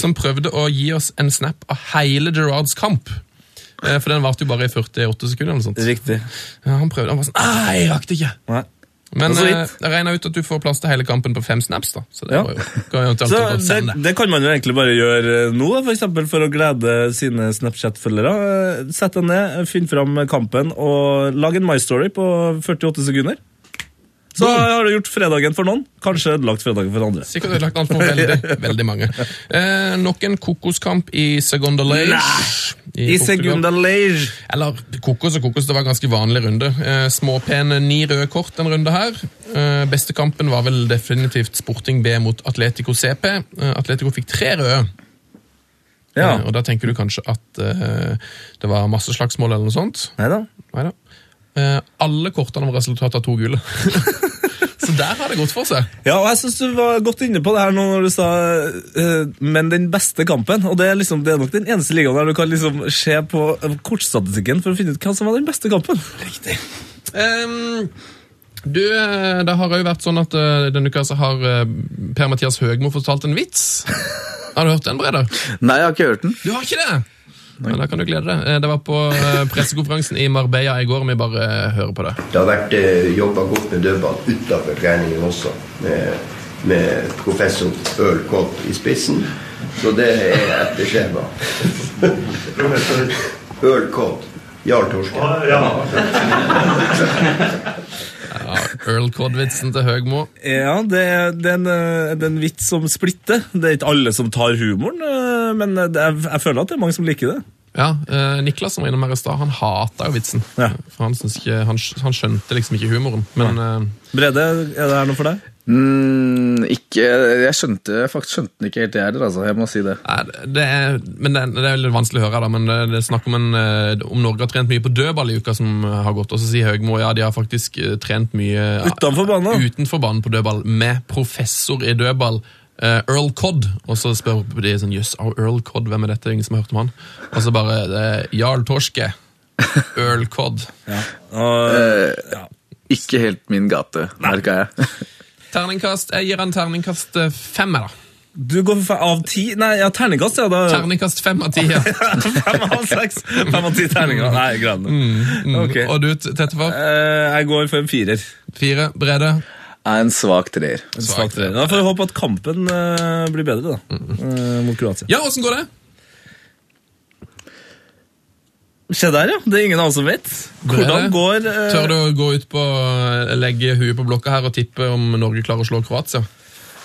som [LAUGHS] prøvde å gi oss en snap av hele Gerrards kamp. Eh, For den varte jo bare i 48 sekunder. eller sånt. Riktig. Ja, han prøvde, han var sånn Nei, jeg rakk det ikke! Nei. Men eh, jeg regna ut at du får plass til hele kampen på fem snaps. da Så det Ja. jo, Så det, det kan man jo egentlig bare gjøre nå, da, for eksempel for å glede sine Snapchat-følgere. Eh, Sett deg ned, finn fram kampen og lag en My Story på 48 sekunder. Så har du gjort fredagen for noen, kanskje ødelagt fredagen for andre. Sikkert ødelagt alt for veldig, [LAUGHS] veldig mange. Eh, nok en kokoskamp i Segunda Lage. I Portugal. Segunda Lage. Eller kokos og kokos, det var en ganske vanlig runde. Eh, småpene ni røde kort en runde her. Eh, beste kampen var vel definitivt Sporting B mot Atletico CP. Eh, Atletico fikk tre røde. Ja. Eh, og da tenker du kanskje at eh, det var masse slagsmål eller noe sånt. Neida. Neida. Eh, alle kortene var resultat av to gule. [LAUGHS] Så der har det gått for seg. Ja, og jeg synes du var godt inne på det her nå når du sa uh, Men den beste kampen. Og det er, liksom, det er nok den eneste ligaen der du kan liksom se på kortstatistikken for å finne ut hva som var den beste kampen. Riktig. Um, du, eh, det har jo vært sånn at uh, denne uka så har uh, Per-Mathias Høgmo fortalt en vits. [LAUGHS] Har du hørt den, Breder? Nei, jeg har ikke hørt den. Du har ikke det? Men da kan du glede deg. Eh, Det var på eh, pressekonferansen i Marbella i går. Vi bare eh, hører på det. Det har vært jobba godt med dødball utenfor treningen også, med, med professor Earl Cobb i spissen. Så det er etter skjema. Ølkott. Jarl Torske. Ja, [LAUGHS] Earl Cod-vitsen til Høgmo. Ja, det er, det, er en, eh, det er en vits som splitter. Det er ikke alle som tar humoren, eh, men det er, jeg føler at det er mange som liker det. Ja, eh, Niklas som var innom her i stad, han hata jo vitsen. Ja. Han, ikke, han, han skjønte liksom ikke humoren. Men ja. Brede, er det her noe for deg? Mm, ikke Jeg skjønte faktisk skjønte den ikke helt, jeg heller. Altså, jeg må si det. nei, det er, men det, er- det er litt vanskelig å høre, da, men det, det er snakk om, en, eh, om Norge har trent mye på dødball i uka som eh, har gått. Og så sier Høgmo ja, de har faktisk eh, trent mye Utenfor banen? utenfor banen på dødball med professor i dødball. Uh, Earl Codd, og så spør de sånn Jøss, oh, Earl Codd, hvem er dette? Ingen som har hørt om han? Og så bare det er Jarl Torske. Earl Codd. [LAUGHS] Og, Eh, Ikke helt min gate, merka jeg. [LAUGHS] Terningkast, Jeg gir han terningkast eh, fem, da. du går for av ti? Nei, ja, terningkast, ja. Da. Terningkast fem av ti. Ja. [LAUGHS] Fem av seks. Fem av ti terninger. Nei, greit. Ok. Og du, Tettefar? Eh, jeg går for en firer. Fire. Brede? Er en svak treer. En svak treer. Da får vi håpe at kampen eh, blir bedre, da. eh, mot Kroatia. Ja, åssen går det? Se der, ja. Det er ingen annen som vet. Hvordan går eh, Tør du å gå ut på eh, legge huet på blokka her og tippe om Norge klarer å slå Kroatia?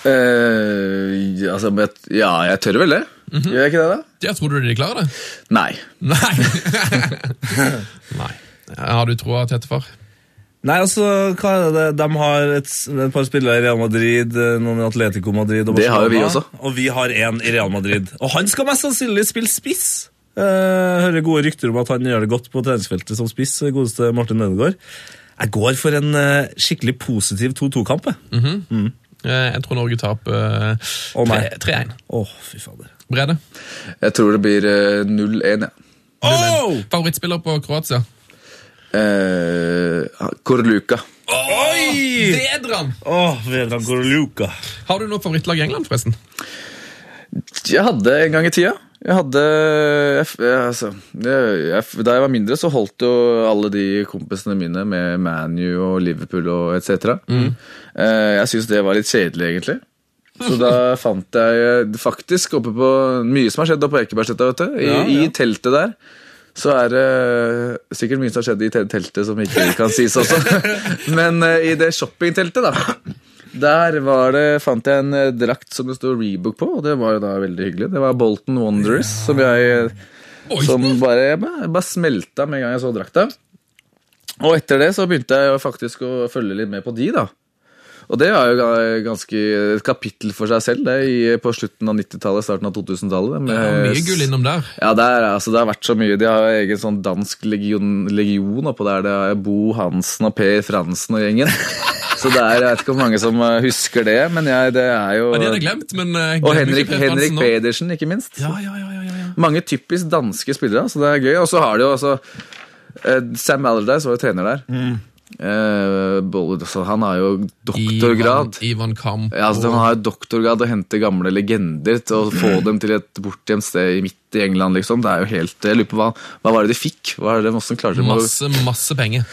Eh, altså, ja, jeg tør vel det. Gjør jeg ikke det, da? Ja, Tror du de klarer det? Nei. Nei. [LAUGHS] Nei. Har du troa, Tettefar? Nei, altså, hva er det? De har et, et par spillere i Real Madrid, eh, noen i Atletico Madrid og Det har jo vi også. Og vi har en i Real Madrid. Og han skal mest sannsynlig spille spiss. Eh, hører gode rykter om at han gjør det godt på treningsfeltet som spiss, godeste Martin Ødegaard. Jeg går for en eh, skikkelig positiv 2-2-kamp. jeg. mm. Jeg tror Norge taper eh, 3-1. Å, fy fader. Brede? Jeg tror det blir eh, 0-1, ja. Oh! Favorittspiller på Kroatia? Eh, Korluka. Oi! Vedran! Åh, Vedran Koroluka. Har du noe favorittlag i England, forresten? Jeg hadde en gang i tida. Jeg hadde jeg, jeg, altså, jeg, Da jeg var mindre, så holdt jo alle de kompisene mine med ManU og Liverpool og etc. Mm. jeg syns det var litt kjedelig, egentlig. Så da [LAUGHS] fant jeg faktisk oppe på Mye som har skjedd oppe på Ekebergsletta, vet du. I, Ja, ja. I teltet der. Så er det sikkert mye som har skjedd i teltet som ikke kan sies også. [LAUGHS] Men eh, i det shoppingteltet, da. Der var det, fant jeg en eh, drakt som det stod Rebook på, og det var jo da veldig hyggelig. Det var Bolton Wanderers, som jeg som bare, bare smelta med en gang jeg så drakta. Og etter det så begynte jeg faktisk å følge litt med på de, da. Og det er jo ganske et kapittel for seg selv, det, i, på slutten av 90-tallet, starten av 2000-tallet. med- Ja, mye gull innom der. ja, det, er, altså, det har vært så mye. De har egen sånn dansk legion, legion oppå der. Det er Bo Hansen og Per Fransen og gjengen. [LAUGHS] Så det er, jeg vet ikke hvor mange som eh, husker det, men jeg, det er jo Ja, de hadde glemt, men eh, Og Henrik, Henrik. Pedersen, ikke minst. Ja, ja, ja, ja. Mange typisk danske spillere, så det er gøy. Og så har de jo altså eh, Sam Allardyce var jo trener der. Mm. Så han har jo doktorgrad. Ivan, Ivan Kamp. Ja, altså, han har jo doktorgrad å hente gamle legender til å få [CLEARS THROAT] dem til et bortgjemt sted i i England. liksom. Det er jo helt, jeg lurer på Hva, hva var det de fikk? Hva er det, hvordan klarte de å- Masse, masse penger.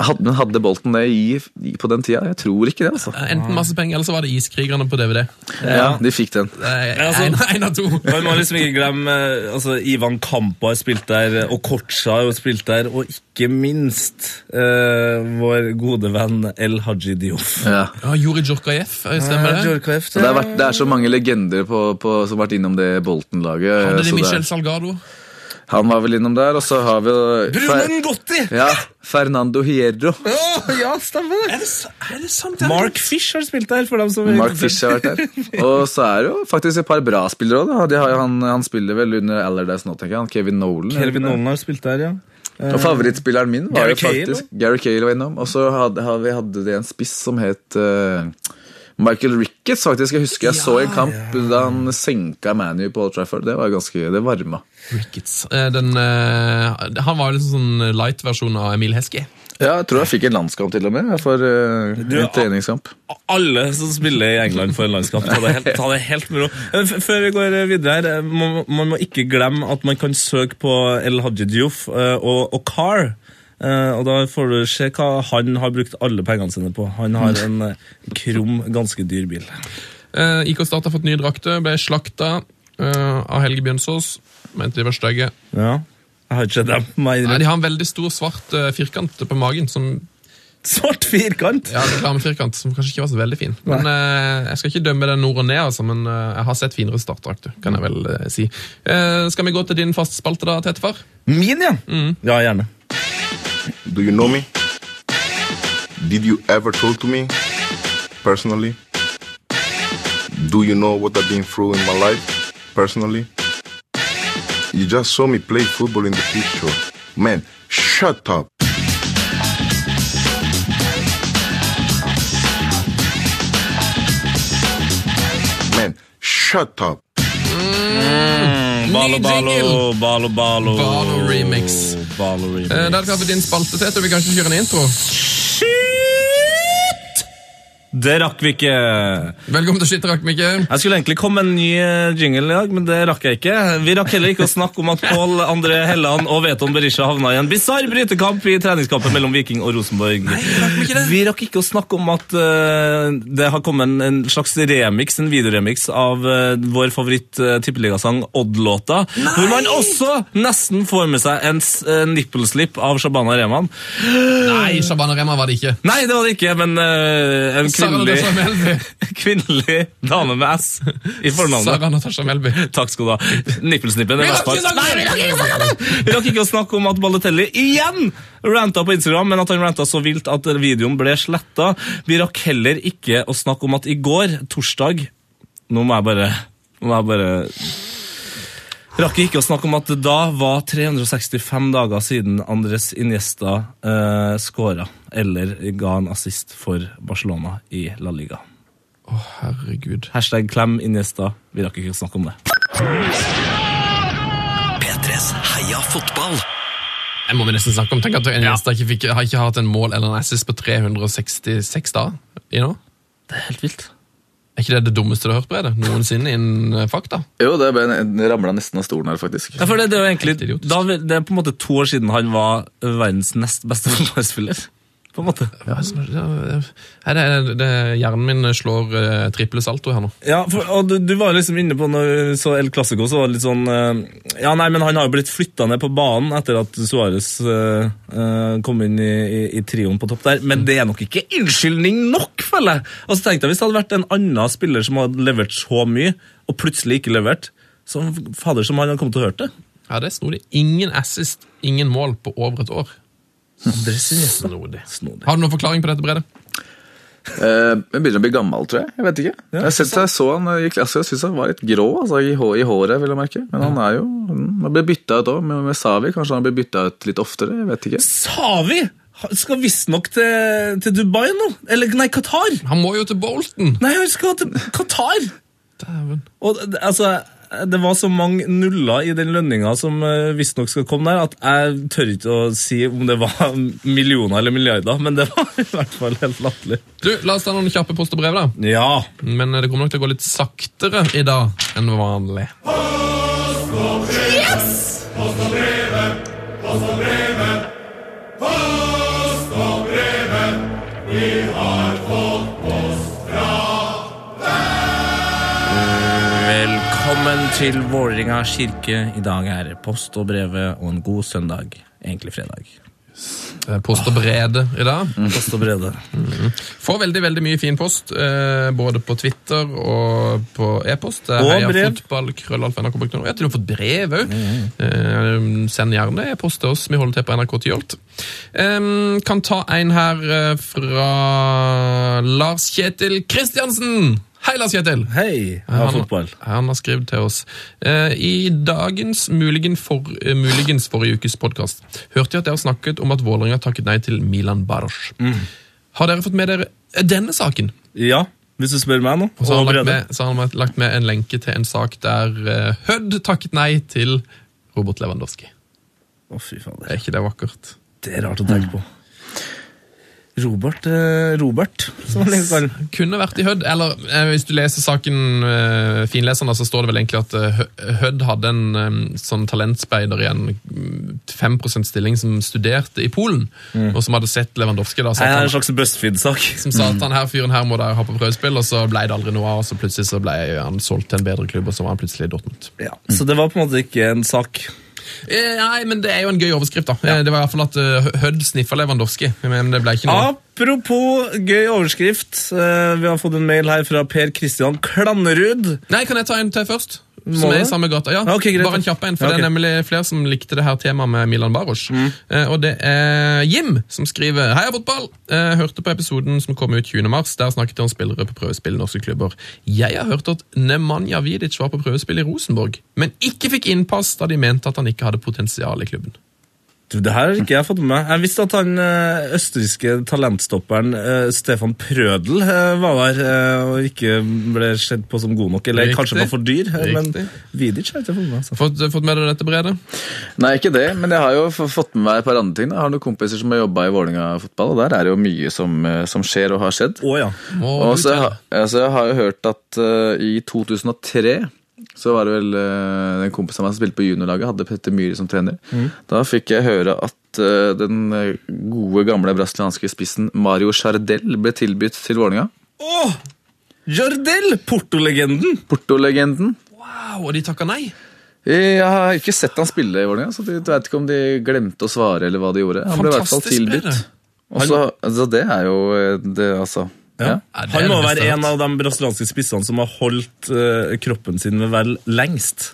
hadde, men hadde Bolton det i, i, på den tida? Jeg tror ikke det. altså. Enten masse penger, eller så var det Iskrigerne på DVD. Ja, De fikk den. Eh, altså- En, en av to. [LAUGHS] Man må liksom ikke glemme altså, Ivan Kampa har spilt der, og Kortsja har spilt der, og ikke minst uh, vår gode venn El Haji Diof. Ja. Ja, Juri Djorkajev, eh, stemmer det? Ja, Så det, det, er, det er så mange legender på, på, som har vært innom det Bolton-laget. Hadde de så er- Michel Salgado? Han var vel innom der, og så har vi jo Bruno Ngotti! Ja, Fernando Hierro. Åh, ja, stemmer det! Er det sant? Mark Fish har spilt der, for dem som Mark Fish har vært der. [LAUGHS] Og så er det jo faktisk et par bra spillere òg. Han, han spiller vel under Allardyce nå, tenker jeg. Han Kevin Nolan. Kevin Nolan har spilt der, ja. Og favorittspilleren min var Gary jo faktisk Gary Cale var innom. Og så hadde, hadde, vi hadde det en spiss som het eh, Michael Ricketts, faktisk. Jeg husker jeg så en kamp da han senka ManU på Old Trafford. Det var ganske, det varma. Ricketts. Eh, Den, eh, han var liksom sånn light-versjon av Emil Heskey. Ja, jeg tror jeg fikk en landskamp til og med. For uh, Du, en treningskamp. Alle som spiller i England for en landskamp, ta det helt, ta det helt med ro. Før vi går videre her, man, man må ikke glemme at man kan søke på El Haji Diouf og, og Car. Eh, og da får du se hva han har brukt alle pengene sine på. Han har en eh, krum, ganske dyr bil. Eh, IK Start har fått nye drakter, ble slakta. av Helge Bjønsås. Mente de var stygge. Ja. Jeg har ikke sett dem. Nei. De har en veldig stor svart firkant på magen, som Svart firkant! ja, reklamefirkant, som kanskje ikke var så veldig fin. Men eh, Jeg skal ikke dømme den nord og ned, altså, men eh, jeg har sett finere startdrakter, kan jeg vel eh, si. Eh, skal vi gå til din faste spalte, da, Tetefar? Min, ja. Ja, gjerne. Do you know me? Did you ever talk to me personally? Do you know what I've been through in my life personally? You just saw me play football in the picture. Man, shut up. Man, shut up. Mm, balo, balo, balo, balo. Balo remix. Balo remix. Eh, da er klart for din spalte, Tete, og vi kan ikke kjøre en intro. Det rakk vi ikke. Velkommen til Skitt, ikke. Jeg skulle egentlig komme med en ny eh, jingle i dag, men det rakk jeg ikke. Vi rakk heller ikke å snakke om at Pål André Helland og Veton Berisha havna i en bisarr brytekamp i treningskampen mellom Viking og Rosenborg. Nei, vi rakk ikke å snakke om at uh, det har kommet en, en slags remix, en videoremix av uh, vår favoritt uh, tippeligasang Odd-låta, hvor man også nesten får med seg en uh, eh, av Shabana Rehman. Nei, Shabana Reman var det ikke. Nei, det var det ikke, men en Sara kvinnelig, Natasha Melby. [LAUGHS] kvinnelig dame med S i fornavnet. Sara Natasha Melby. Takk skal du ha. Nippelsnippen er Nei, om vi rakk ikke å snakke om at Balletelli igjen ranta på Instagram, men at han ranta så vilt at videoen ble sletta. Vi rakk heller ikke å snakke om at i går, torsdag Nå må jeg bare må jeg bare Rakk ikke å snakke om at det da var 365 dager siden Andres Iniesta eh, skåra eller ga en assist for Barcelona i La Liga. Å, herregud. Hashtag klem Iniesta. Vi rakk ikke å snakke om det. P3s Heia fotball. Jeg må vi nesten snakke om. Tenk at Iniesta ikke fikk, har ikke hatt en mål eller en assist på 366 dager i nå. Det er helt vilt. Er ikke det det dummeste du har hørt, Brede? Noensinne innen eh, fakta? Jo, det ramla nesten av stolen her, faktisk. Ja, for det, det, er egentlig, da, det er på en måte to år siden han var verdens nest beste [LAUGHS] fotballspiller. På en måte. Ja. Det, det, det, hjernen min slår uh, triple salto her nå. Ja, for, og du, du var liksom inne på når så El Clásico, så var det litt sånn uh, Ja, nei, men han har jo blitt flytta ned på banen etter at Suárez uh, kom inn i, i, i trioen på topp der. Men det er nok ikke unnskyldning nok, føler jeg! Og så tenkte jeg Hvis det hadde vært en annen spiller som hadde levert så mye, og plutselig ikke levert, så fader som han hadde kommet til å høre det. Ja, det er snodig. Ingen assist, ingen mål på over et år. Snodig. Har du noen forklaring på dette, Brede? Eh, jeg begynner å bli gammel, tror jeg. Jeg vet ikke. jeg, synes jeg så han i klasse, jeg syns han var litt grå altså, i, hår, i håret. vil jeg merke. Men han er jo Han ble bytta ut òg, med, med Savi. Kanskje han blir bytta ut litt oftere? jeg vet ikke. Savi skal visstnok til, til Dubai nå. Eller nei, Qatar. Han må jo til Bolton! Nei, han skal til Qatar! Dæven. Og altså, det var så mange nuller i den lønninga som uh, visstnok skal komme der, at jeg tør ikke å si om det var [LAUGHS] millioner eller milliarder, men det var i hvert fall helt latterlig. Du, La oss ta noen kjappe post og brev, da. Ja. Men eh, det kommer nok til å gå litt saktere i dag enn vanlig. Velkommen til Vålerenga kirke. I dag er det post og brevet og en god søndag. Egentlig fredag. Post og Brede i dag. Post og brevet. Får veldig veldig mye fin post, eh, både på Twitter og på e-post. Og heia brev. fotball. Ja, til og med fått brev òg. Eh, send gjerne e-post til oss. Vi holder til på NRK Tyholt. Eh, kan ta en her eh, fra Lars Kjetil Kristiansen. Hei, Lars Kjetil. Hei, ja, Han- fotball. Han har skrevet til oss. Eh, I dagens muligens, for, eh, muligens forrige ukes podkast hørte jeg at dere snakket om at Vålerenga takket nei til Milan Baros. Mm. Har dere fått med dere denne saken? Ja, hvis du spør meg nå. Og så har han lagt med, så har han lagt med en lenke til en sak der eh, Hødd takket nei til Robert Lewandowski. Å, fy fader. Er ikke det vakkert? Det er rart å tenke på. Robert, eh, Robert som han liker å. Kunne vært i Hødd, eller eh, hvis du leser saken finleserne, så står det vel egentlig at eh, Hødd hadde en eh, sånn talentspeider i en mm, 5 stilling som studerte i Polen, og som hadde sett Lewandowski. da, Nei, han, en slags BuzzFeed-sak. som sa at han her fyren her må dere ha på prøvespill, og så ble det aldri noe av, og så plutselig så ble han solgt til en bedre klubb, og så var han plutselig i Dortmund. Ja, så det var på en måte ikke en sak. Eh, nei, men det er jo en gøy overskrift, da. Ja. Det var i hvert fall at eh, Hødd sniffa Lewandowski, men det ble ikke noe. Apropos gøy overskrift. eh, Vi har fått en mail her fra Per Kristian Klannerud. Nei, kan jeg ta en til først? Som er i samme gata. Ja, okay, greit. Bare en kjapp en, for Ja, ok. det er nemlig flere som likte det her temaet med Milan Baros. Eh, og det er Jim som skriver Heia fotball! Eh, hørte på episoden som kom ut 20. mars. Der snakket de om spillere på prøvespill i norske klubber. Jeg har hørt at Nemanja Vidic var på prøvespill i Rosenborg, men ikke fikk innpass da de mente at han ikke hadde potensial i klubben. Du, det her har ikke jeg fått med meg. Jeg visste at han eh, østerrikske talentstopperen eh, Stefan Prødel eh, var der og ikke ble sett på som god nok, eller Riktig. kanskje var for dyr. Riktig. Men Vidic har jeg ikke fått med meg. Altså. Fått, fått med deg dette, Brede? Nei, ikke det, men jeg har jo fått med meg et par andre ting. Jeg har noen kompiser som har jobba i Vålinga fotball, og der er det jo mye som, som skjer og har skjedd. Å ja. Må Og så, jeg, altså, jeg har jo hørt at uh, i 2003 så var det vel uh, den kompisen meg som spilte på juniorlaget, hadde Petter Myhre som trener. Da fikk jeg høre at eh, den eh, gode, gamle brasilianske spissen Mario Chardel ble tilbudt til Vålerenga. Å! Jardel! Porto-legenden! Porto-legenden. Wow, og de takka nei? Jeg har ikke sett han spille i Vålerenga, så jeg vet ikke om de glemte å svare eller hva de gjorde. Han ble i hvert fall Fantastisk tilbudt. spiller. Og så- altså, det er jo eh, det, altså. Ja. Han må være en av de brasilianske spissene som har holdt uh, kroppen sin ved vel lengst.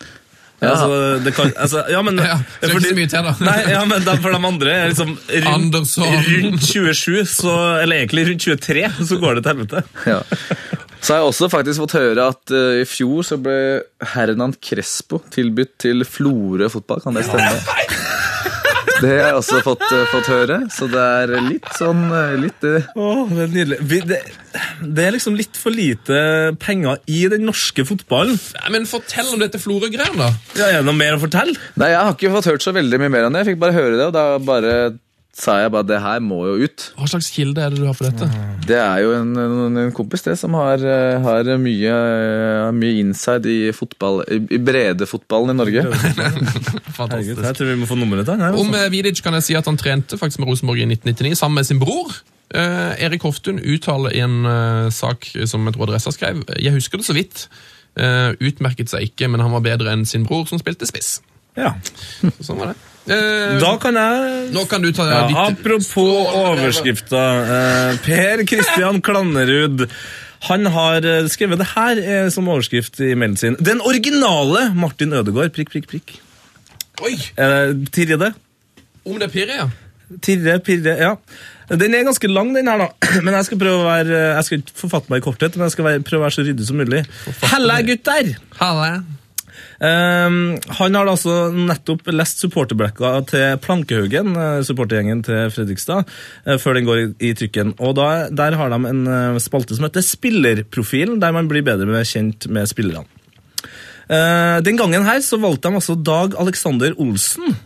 Ja. Altså, det kan, altså, ja, men, [LAUGHS] Ja, så er det ikke så mye til, da. Nei, ja, men de, for de andre er liksom rundt, rundt 27, så, eller egentlig rundt 23, så går det til helvete. Ja. Så har jeg også faktisk fått høre at uh, i fjor så ble Hernan Crespo tilbudt til Florø fotball. Kan det stemme? Det har jeg også fått, eh, fått høre, så det er litt sånn eh, litt Åh, det er nydelig. Vi, det, det er liksom litt for lite penger i den norske fotballen. Men fortell om dette Florø-greiene, da. Ja, er det noe mer å fortelle? Nei, jeg har ikke fått hørt så veldig mye mer enn det. Jeg fikk bare høre det, og da bare sa jeg bare det her må jo ut. Hva slags kilde er det du har for dette? Det er jo en, en, en kompis det som har, eh, har mye, eh, mye inside i fotball, i, bredefotballen i Norge. [LAUGHS] Herregud, Fantastisk. jeg tror vi må få nummeret til han. Om Altså. eh, Vidic kan jeg si at han trente faktisk med Rosenborg i 1999 sammen med sin bror. Eh, Erik Hoftun uttaler i en eh, sak som jeg tror Adressa skrev Jeg husker det så vidt. Eh, utmerket seg ikke, men han var bedre enn sin bror som spilte spiss. Ja. Sånn var det. Eh, Da kan jeg nå kan du ta Ja, ditt apropos overskrifta. Eh, per Kristian Klannerud. Han har eh, skrevet det her eh, som overskrift i mailen sin. Den originale Martin Ødegaard, prikk, prikk, prikk. Oi! Eh, Tirre det? Om det er Pirre, ja. Tirre, pirre, ja. Den er ganske lang, den her, da. [CLEARS THROAT] Men jeg skal prøve å være Jeg skal ikke forfatte meg i korthet, men jeg skal være, prøve å være så ryddig som mulig. Helle, gutter! Halla. Ehm, han har altså nettopp lest supporterblekka til Plankehaugen, eh, supportergjengen til Fredrikstad, eh, før den går i, trykken. Og da, Der har de en eh, spalte som heter Spillerprofilen, der man blir bedre kjent med spillerne. Den gangen her så valgte de altså Dag Alexander Olsen.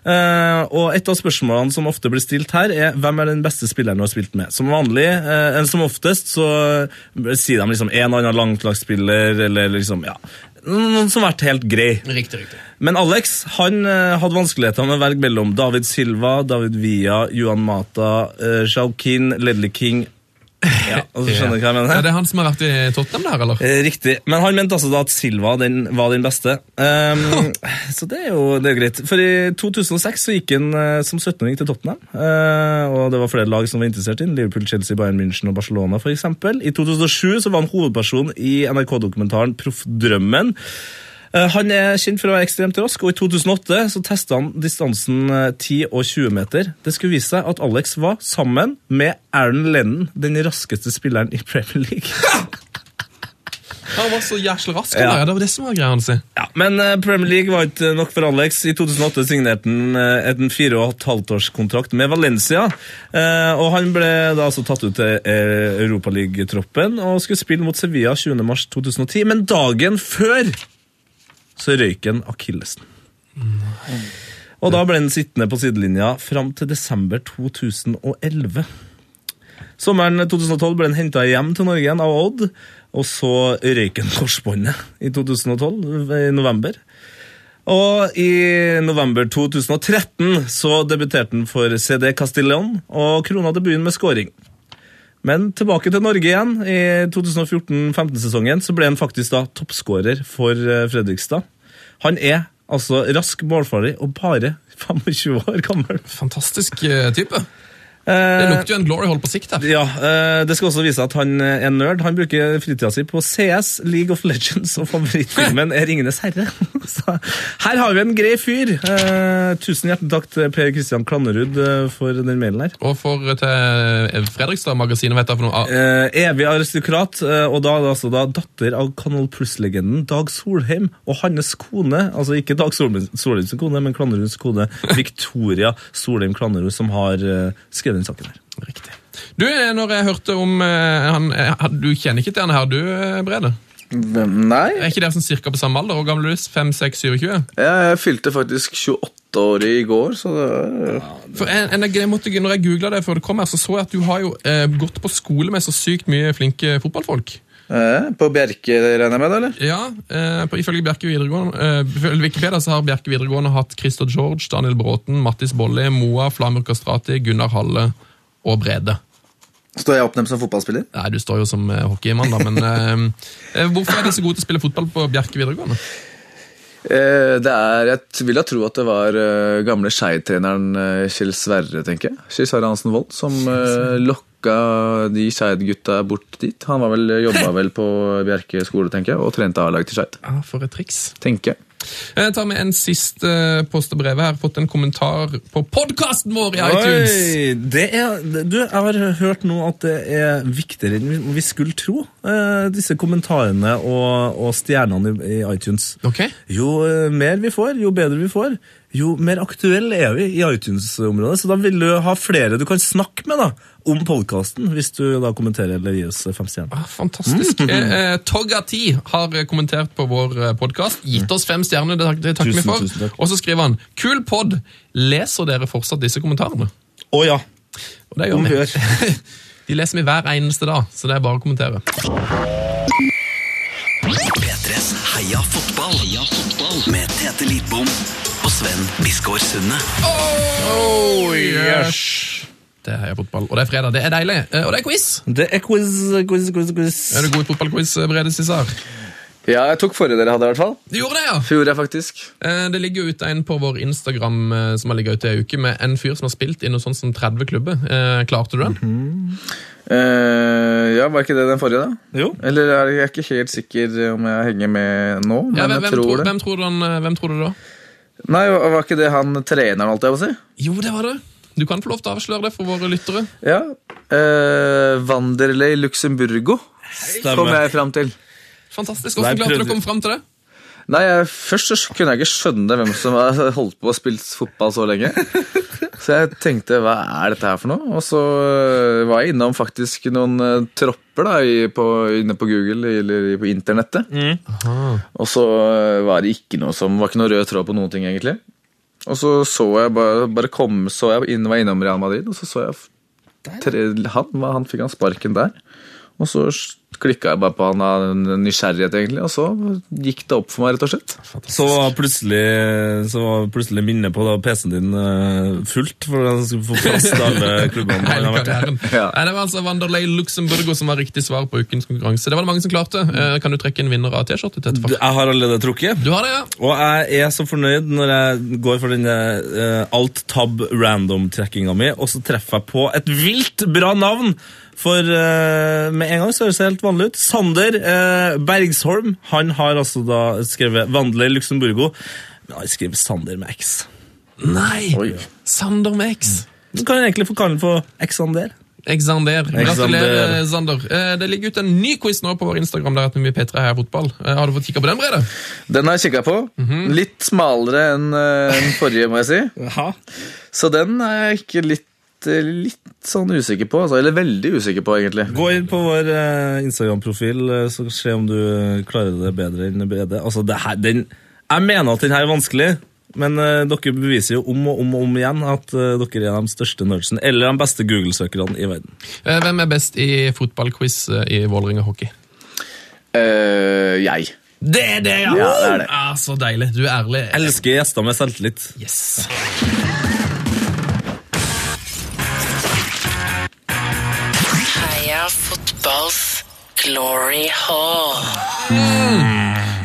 Uh, og et av spørsmålene som ofte blir stilt her, er hvem er den beste spilleren du har spilt med. Som vanlig, uh, eller som oftest, så sier de liksom en annen langslagsspiller, eller liksom, ja Noen som har vært helt grei. Riktig, riktig. Men Alex han eh, hadde vanskeligheter med å velge mellom David Silva, David Villa, Juan Mata, Shaukin, Kin, Ledley King Ja, [LAUGHS] altså, Skjønner du hva jeg mener? Er det han som har vært i Tottenham der, eller? Eh, Riktig. Men han mente altså da at Silva den, var den beste. Um, så det er jo det er greit. For i 2006 så gikk han uh, som 17-åring til Tottenham. Uh, og det var flere lag som var interessert i ham. Liverpool, Chelsea, Bayern München og Barcelona eksempel. I 2007 så var han hovedperson i NRK-dokumentaren Proffdrømmen. Eh, Han er kjent for å være ekstremt rask, og i 2008 så testa han distansen eh, 10 og 20 meter. Det skulle vise seg at Alex var sammen med Aaron Lennon, den raskeste spilleren i Premier League. [LAUGHS] Han var så jæsla rask, Ja. der. det var det som var greia hans. Ja, Men eh, Premier League var ikke nok for Alex. I 2008 signerte han eh, en fire og et halvt års kontrakt med Valencia. Eh, og Han ble da altså tatt ut til eh, Europaligatroppen og skulle spille mot Sevilla 20.3.2010. Men dagen før så røyk han akillesen. Og da ble han sittende på sidelinja fram til desember 2011. Sommeren 2012 ble han henta hjem til Norge igjen av Odd, og så røyk han korsbåndet i 2012, i november. Og i november 2013 så debuterte han for CD Castillon og krona debuten med scoring. Men tilbake til Norge igjen. I 2014-15-sesongen så ble han faktisk da toppskårer for eh, Fredrikstad. Han er altså rask målfarlig og bare [LAUGHS] 25 år gammel. Fantastisk eh, type. Eh, Det lukter jo en glory hole på sikt her. Ja, eh, Det skal også vise at han er nerd. Han bruker fritida si på CS, League of Legends, og favorittfilmen er [LAUGHS] Ringenes herre. [LAUGHS] Så her har vi en grei fyr. Eh, tusen hjertelig takk til Per Kristian Klannerud eh, for den mailen her. Og for eh, til Fredrikstad-magasinet, vet jeg for noe. Ah, Eh, evig aristokrat, eh, og da er det altså da datter av Kanal Plus-legenden Dag Solheim og hans kone, altså ikke Dag Solheims kone, men Klanneruds kone, [LAUGHS] Victoria Solheim Klannerud, som har eh, skrevet den saken her. Riktig. Du, eh, når jeg hørte om eh, han, eh, Du kjenner ikke til han her, du, Brede? Hvem? Nei. Er ikke dere sånn cirka på samme alder? Hvor gammel er du? 5, 6, 27? Jeg fylte faktisk 28 år i går, så det var For en, en, jeg måtte, når jeg googla det før det kom her, så så jeg at du har jo eh, gått på skole med så sykt mye flinke fotballfolk. Eh, På Bjerke, regner jeg med, eller? Ja, eh, på, Ifølge Bjerke videregående eh, Wikipedia så har Bjerke videregående hatt Christer George, Daniel Bråten, Mattis Bolli, Moa, Flamur Kastrati, Gunnar Halle og Brede. Står jeg oppnevnt som fotballspiller? Nei, Du står jo som hockeymann, da, men hvorfor er de så gode til å spille fotball på Bjerke videregående? Det er, Jeg vil da tro at det var gamle Skeid-treneren Kjell Sverre, tenker jeg. Kjell Sverre Hansen Wold, som uh, lokka de Skeid-gutta bort dit. Han var vel, jobba vel på Bjerke skole, tenker jeg, og trente A-lag til Skeid. Ah, For et triks. Tenker jeg. Jeg tar med en siste eh, post og brev her. Fått en kommentar på podkasten vår i iTunes. Oi, det er, du, jeg har hørt nå at det er viktigere enn vi- skulle tro, eh, disse kommentarene og, og stjernene i, i iTunes. Okay. Jo eh, mer vi får, jo bedre vi får, jo mer aktuelle er vi i iTunes-området. Så da vil du ha flere du kan snakke med da, om podkasten, hvis du da kommenterer eller gir oss fem stjerner. Ah, Fantastisk. Mm. Eh, eh, Togati har eh, kommentert på vår podkast. Gitt oss fem stjerner, det, tak- det takker vi for. takk. Og så skriver han Kul pod! Leser dere fortsatt disse kommentarene? Å ja. Og det gjør vi. hør. [LAUGHS] De leser vi hver eneste dag, så det er bare å kommentere. P3s Heia fotball. Heia fotball. Med Tete Lidbom og Sven Biskår Sunde. Oh, yes. Det er fotball. Og det er fredag. Det er deilig. Eh, Og det er quiz! Det er quiz, quiz, quiz, quiz. Er du god i fotballquiz, Brede Cæsar? Ja, jeg tok forrige dere hadde, i hvert fall. Du gjorde det, ja! Fjorde jeg faktisk. Eh, Det ligger jo ute en på vår Instagram eh, som har ligget ute i en uke, med en fyr som har spilt i noe sånt som 30 klubber. Eh, Klarte du den? Eh, ja, Var ikke det den forrige, da? Jo. Eller er jeg er ikke helt sikker om jeg henger med nå, men Ja, hvem, jeg tror tror, det. hvem, tror du han, eh, hvem tror du da? Nei, Var ikke det han treneren, holdt jeg på å si? Jo, det var det. Du kan få lov til å avsløre det for våre lyttere. Ja. Eh, Vanderlei Luxemburgo kom jeg fram til. Fantastisk. Hvordan klarte du å komme fram til det? Nei, jeg, Først så kunne jeg ikke skjønne hvem som har [LAUGHS] holdt på å spille fotball så lenge. [LAUGHS] Så jeg tenkte hva er dette her for noe? Og så øh, var jeg innom faktisk noen øh, tropper da, på, inne på Google eller på internettet. Og så øh, var det ikke noe som, var ikke noe rød tråd på noen ting, egentlig. Og så så jeg bare, bare kom, så jeg inn, var innom Real Madrid, og så så jeg tre, han, han fikk han sparken der. Og så klikka jeg bare på han av nysgjerrighet, egentlig, og så gikk det opp for meg, rett og slett. Så var plutselig, så var plutselig minnet på da PC-en din eh, fullt, for han skulle få plass til alle [LAUGHS] klubbene. han har vært i. Ja. Det var altså Wanderlei Luxemburgo som var riktig svar på ukens konkurranse. Det var det mange som klarte. Eh, Kan du trekke en vinner av T-skjorte? Jeg har allerede trukket. Du har det, ja? Og jeg er så fornøyd når jeg går for denne uh, alt-tab random-trekkinga mi, og så treffer jeg på et vilt bra navn. For uh, med en gang så høres det helt vanlig ut. Sander uh, Bergsholm han har altså da skrevet Vandler Luxemburgo. Men han skriver Sander med X. Nei! Oi. Sander med X. Du kan egentlig få kalle den for Xander. Xander. Gratulerer, Sander. Eh, Det ligger ut en ny quiz nå på vår Instagram. der at vi P3 Heia Fotball. Har du fått kikka på den, Brede? Den har jeg kikka på. Litt smalere enn den forrige, må jeg si. Så den er ikke litt, litt sånn usikker på. Altså, eller veldig usikker på, egentlig. Gå inn på vår eh, Instagram-profil, eh, så se om du eh, klarer det bedre enn Brede. Altså, det her, den, jeg mener at den her er vanskelig, Men uh, dere beviser jo om og om og om igjen at uh, dere er de største nerdsene, eller de beste Google-søkerne i verden. Eh, Hvem er best i fotballquiz eh, i Vålerenga hockey? Uh, jeg. Det er det, ja! Ja, det er det. Ah, så deilig. Du er ærlig. Elsker gjester med selvtillit. Yes. Fotballs glory hall.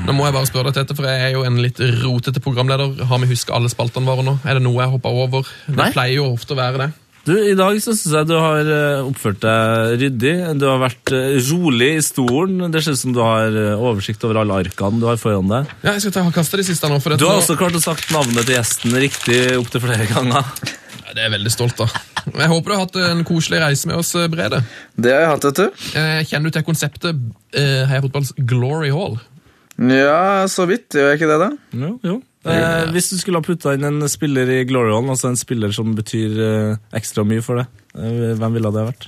Nå må jeg bare spørre deg, Tete, for jeg er jo en litt rotete programleder. Har vi huska alle spaltene våre nå? Er det noe jeg hoppa over? Det Nei. pleier jo ofte å være det. Du, I dag så syns jeg du har eh, oppført deg ryddig. Du har vært eh, rolig i stolen. Det ser ut som du har eh, oversikt over alle arkene du har foran deg. Ja, jeg skal ta kaste de siste nå. For Du har nå- også klart å sagt navnet til gjesten riktig opptil flere ganger. Det er jeg veldig stolt av. Jeg håper du har hatt en koselig reise med oss, eh, Brede. Det har jeg hatt, vet du. Eh, Kjenner du til konseptet eh, Heia Fotballs Glory Hall? Ja, så vidt. Gjør jeg ikke det, da? Jo, jo. Eh, hvis du skulle ha putta inn en spiller i Glory Hall, altså en spiller som betyr eh, ekstra mye for deg, eh, hvem ville det vært?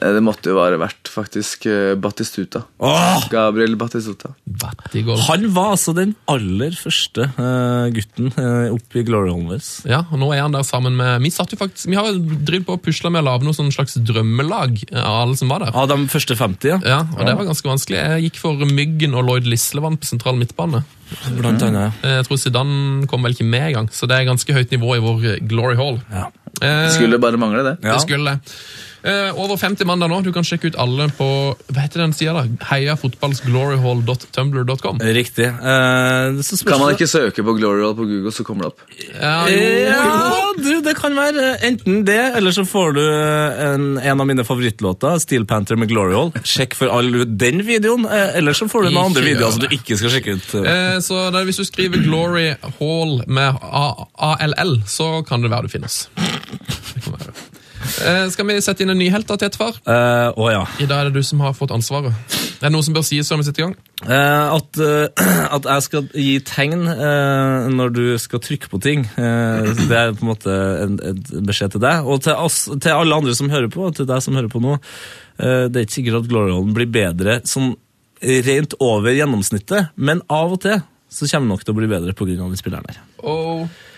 Eh, Det måtte jo være verdt, faktisk, eh, Batistuta. Åh! Gabriel Batistuta. Battigol. Han var altså den aller første uh, gutten uh, opp i Glory Hallen. Ja, og nå er han der sammen med Vi satt jo faktisk, vi har jo drevet på og pusla med å lage noe sånn slags drømmelag av alle som var der. Av de første 50, ja. Ja, og det var ganske vanskelig. Jeg gikk for Myggen og Lloyd Lislevann på sentral midtbane. Blant annet. ja. Jeg tror Zidane kom vel ikke med engang, så det er ganske høyt nivå i vår Glory Hall. Ja. Det Skulle bare mangle det. Det skulle det. Eh, over 50 mandag nå. Du kan sjekke ut alle på hva heter den sida da? heiafotballsgloryhall.tumblr.com. Riktig. Uh, så Kan man ikke søke på Gloryhall på Google, så kommer det opp? Ja, jo. Ja, du, det kan være enten det, eller så får du en, en av mine favorittlåter, Steel Panther med Gloryhall. Sjekk for all den videoen, eh, eller så får du noen Ikke andre videoer som du ikke skal sjekke ut. Uh, så der, Hvis du skriver Glory Hall med A- ALL, så kan det være du finnes. Det kan være. Eh, skal vi sette inn en ny helt, da, Tetfar? Uh, Å ja. I dag er det du som har fått ansvaret. Er det noe som bør sies før vi setter i gang? Eh, at, eh, [CLEARS THROAT] at jeg skal gi tegn eh, når du skal trykke på ting. Eh, det er på en måte en, en beskjed til deg. Og til, oss, til alle andre som hører på, og til deg som hører på nå. eh, det er ikke sikkert at Glory Hallen blir bedre sånn rent over gjennomsnittet, men av og til så kommer det nok til å bli bedre pga. den spilleren her.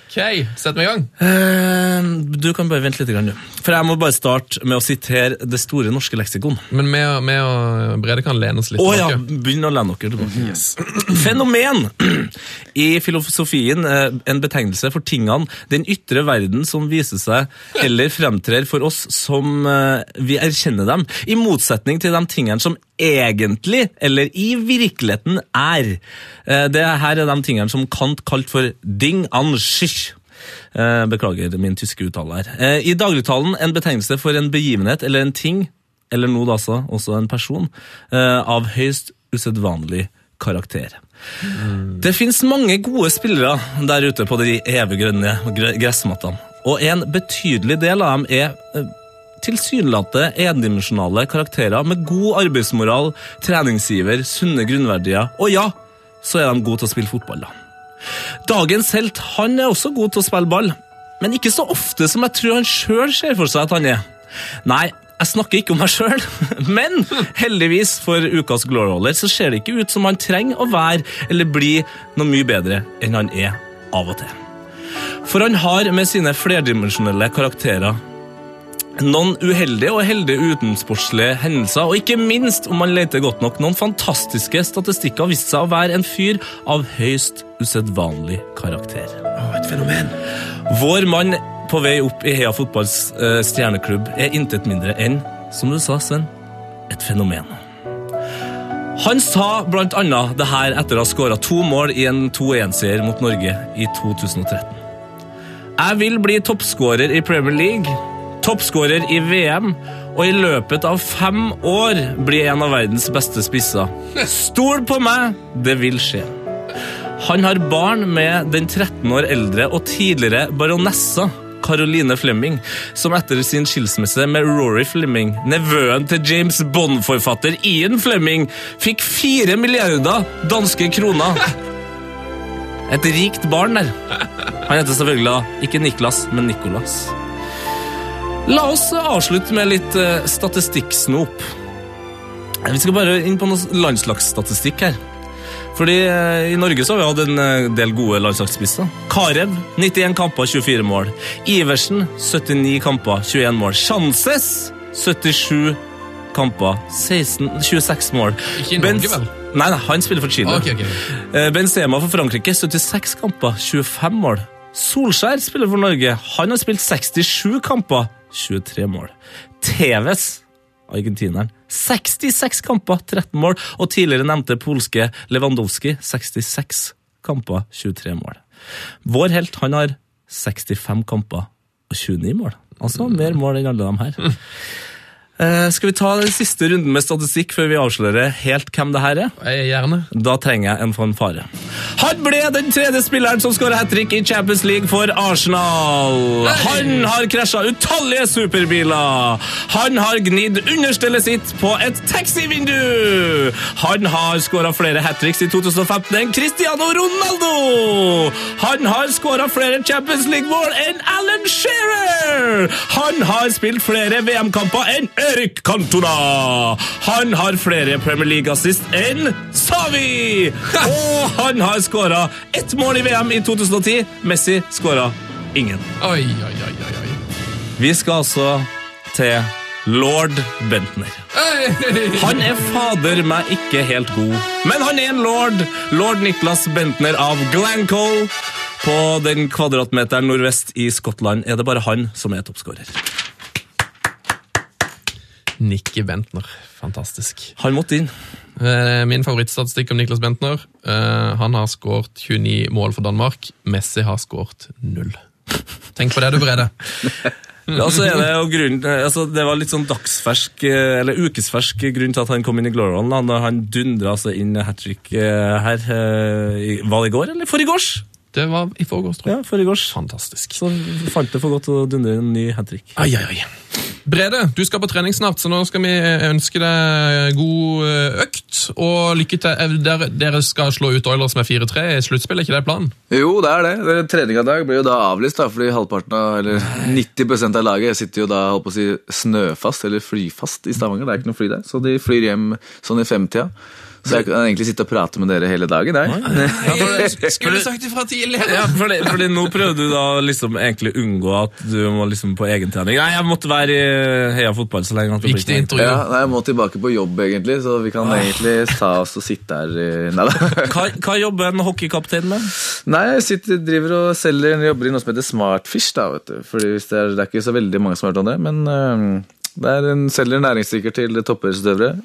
Ok, sett meg i gang. Uh, du kan bare vente litt, grann, du. For jeg må bare starte med å sitere Det store norske leksikon. Men vi og- Brede kan lene oss litt ja, tilbake. begynn å lene dere tilbake. [CLEARS THROAT] Fenomen! [CLEARS THROAT] I filosofien eh, en betegnelse for tingene, den ytre verden som viser seg eller fremtrer for oss som eh, vi erkjenner dem, i motsetning til de tingene som egentlig, eller i virkeligheten, er. Eh, Det her er de tingene som Kant kalte for ding an sich. Eh, Beklager min tyske uttale her. Eh, I dagligtalen en betegnelse for en begivenhet eller en ting, eller nå altså også en person, av høyst usedvanlig karakter. Det finnes mange gode spillere der ute på de evig grønne gressmattene, og en betydelig del av dem er tilsynelatende endimensjonale karakterer med god arbeidsmoral, treningsgiver, sunne grunnverdier, og ja, så er de gode til å spille fotball da. Dagens helt han er også god til å spille ball, men ikke så ofte som jeg tror han sjøl ser for seg at han er. Nei, jeg snakker ikke om meg sjøl, [LAUGHS] men heldigvis for ukas Gloryholder så ser det ikke ut som han trenger å være eller bli noe mye bedre enn han er av og til. For han har med sine flerdimensjonelle karakterer noen uheldige og heldige utensportslige hendelser, og ikke minst, om man leter godt nok, noen fantastiske statistikker har vist seg å være en fyr av høyst usedvanlig karakter. et fenomen. Vår mann på vei opp i Heia fotballs uh, stjerneklubb er intet mindre enn, som du sa, Sven, et fenomen. Han sa annet det her etter å ha skåra to mål i en 2-1-seier mot Norge i 2013. Jeg vil bli toppskårer i Premier League, toppskårer i VM, og i løpet av fem år blir en av verdens beste spisser. Stol på meg, det vil skje. Han har barn med den 13 år eldre og tidligere baronessa Caroline Flemming, som etter sin skilsmisse med Rory Flemming, nevøen til James Bond-forfatter Ian Flemming, fikk fire milliarder danske kroner. Et rikt barn der. Han heter selvfølgelig ikke Niklas, men Nicolas. La oss avslutte med litt eh, statistikksnop. Vi skal bare inn på noe landslagsstatistikk her. Fordi eh, I Norge så har vi hatt en eh, del gode landslagsspisser. Karev 91 kamper, 24 mål. Iversen 79 kamper, 21 mål. Chances 77 kamper, 16, 26 mål. Ikke i Norge, vel? Nei, nei, han spiller for Chile. Okay, ok. Eh, Benzema for Frankrike 76 kamper, 25 mål. Solskjær spiller for Norge. Han har spilt 67 kamper, 23 mål. Tevez, argentineren, 66 kamper, 13 mål. Og tidligere nevnte polske Lewandowski, 66 kamper, 23 mål. Vår helt han har 65 kamper og 29 mål. Altså mer mål enn alle de her. Eh, skal vi ta den siste runden med statistikk før vi avslører helt hvem det her er? Jeg gjerne. Da trenger jeg en fanfare. Han ble den tredje spilleren som skåra hat trick i Champions League for Arsenal. Han har krasja utallige superbiler. Han har gnidd understellet sitt på et taxivindu. Han har skåra flere hat tricks i 2015 enn Cristiano Ronaldo. Han har skåra flere Champions League-mål enn Alan Shearer. Han har spilt flere VM-kamper enn Erik Cantona. Han har flere Premier League-assist enn Savi. [LAUGHS] Og han har skåra ett mål i VM i 2010. Messi skåra ingen. Oi, oi, oi, oi. Vi skal altså til lord Bentner. Han er fader meg ikke helt god, men han er en lord. Lord Niklas Bentner av Glancoe. På den kvadratmeteren nordvest i Skottland er det bare han som er toppskårer. Nicky Bentner. Fantastisk. Han måtte inn. Eh, Min favorittstatistikk om Niklas Bentner. eh, Han har skåret 29 mål for Danmark. Messi har skåret null. Tenk på det, du, Brede. [LAUGHS] altså Det grunnen, altså det var litt sånn dagsfersk, eh, eller ukesfersk grunn til at han kom inn i Glorion. da, Han dundra altså inn hat trick her. eh, Var det i går, eller forgårs? Det var i forgårs, tror jeg. Ja, forgårs. Fantastisk. Så fant det for godt å dundre en ny hat trick. Ai, ai, ai. Brede, du skal på trening snart, så nå skal vi ønske deg god eh, økt. Og lykke til. Eh, Dere, dere skal slå ut Oilers med 4-3 i sluttspill, er ikke det planen? Jo, det er det. det Treninga i dag blir jo da avlyst, da, fordi halvparten av, eller 90% av laget sitter jo da holdt på å si, snøfast eller flyfast i Stavanger. Det er ikke noe fly der, så de flyr hjem sånn i femtida. Så jeg kan egentlig sitte og prate med dere hele dagen. Jeg. [LAUGHS] Skulle sagt ifra tidligere! Ja, fordi, fordi nå prøvde du da liksom egentlig unngå at du må liksom på egentrening. Nei, jeg måtte være i Heia Fotball så lenge. Viktig intervju. Ja, nei, jeg må tilbake på jobb, egentlig, så vi kan egentlig ta oss og sitte her Nei da. [LAUGHS] Hva, hva jobber en hockeykaptein med? Nei, jeg sitter, driver og selger jobber i noe som heter Smartfish. da, vet du. Fordi hvis det, er, det er ikke så veldig mange som har hørt om det, men øhm, det er en selger næringsstykker til toppidrettsutøvere.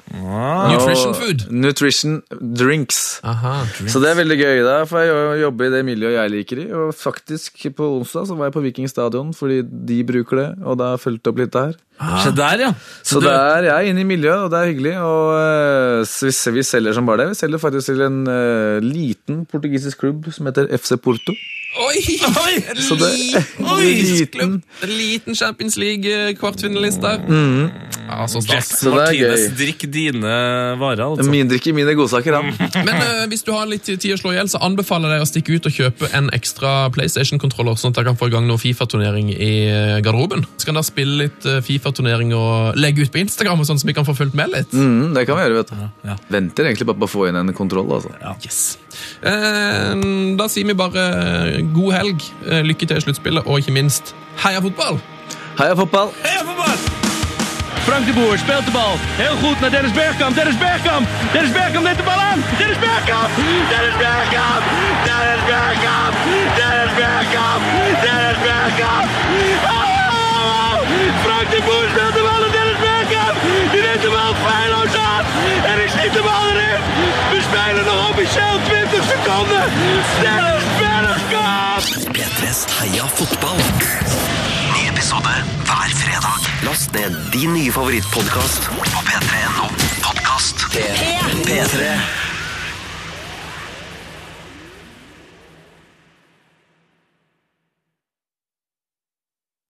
Nutrition food. Nutrition drinks. Aha. Så det er veldig gøy, da, for jeg jobber i det miljøet jeg liker i. Og faktisk, på onsdag så var jeg på Viking stadion, fordi de bruker det, og da fulgte opp litt der. Så der, ja. Så du- der, er, jeg er inne i miljøet, og det er hyggelig. Og uh, vi, vi selger som bare det. Vi selger faktisk til en uh, liten portugisisk klubb som heter FC Porto. Oi! Så det Oi! liten. En liten Champions League-kvartfinalist der. Ja, så stas. Det Martinez, gøy. drikk dine varer, altså. Min drikker mine godsaker, ja. Men uh, hvis du har litt tid å slå i hjel, så anbefaler jeg deg å stikke ut og kjøpe en ekstra PlayStation-kontroller, sånn at jeg kan få i gang noe Fifa-turnering i eh, garderoben. Så kan dere spille litt eh, Fifa-turnering og legge ut på Instagram, og sånn, så vi kan få fulgt med litt. Mm, det kan vi gjøre, vet du. ja. Venter egentlig bare på å få inn en kontroll, altså. Yes. Eh, da sier vi bare eh, god helg, eh, lykke til i sluttspillet, og ikke minst heia fotball! Heia fotball! Heia fotball! Frank de Boer speelt de bal. Heel goed naar Dennis Bergkamp. Dennis Bergkamp. Dennis Bergkamp neemt de bal aan. Dennis Bergkamp. Dennis Bergkamp. Dennis Bergkamp. Dennis Bergkamp. Dennis Bergkamp. Oh! Frank de Boer speelt de bal naar Dennis Bergkamp. Die neemt de bal aan. En ik schiet de bal erin. We spelen nog officieel 20 seconden. Dennis Bergkamp. P3s Heia fotball. Ny episode hver fredag. Last ned din nye favorittpodkast på p3.no podkast. P3.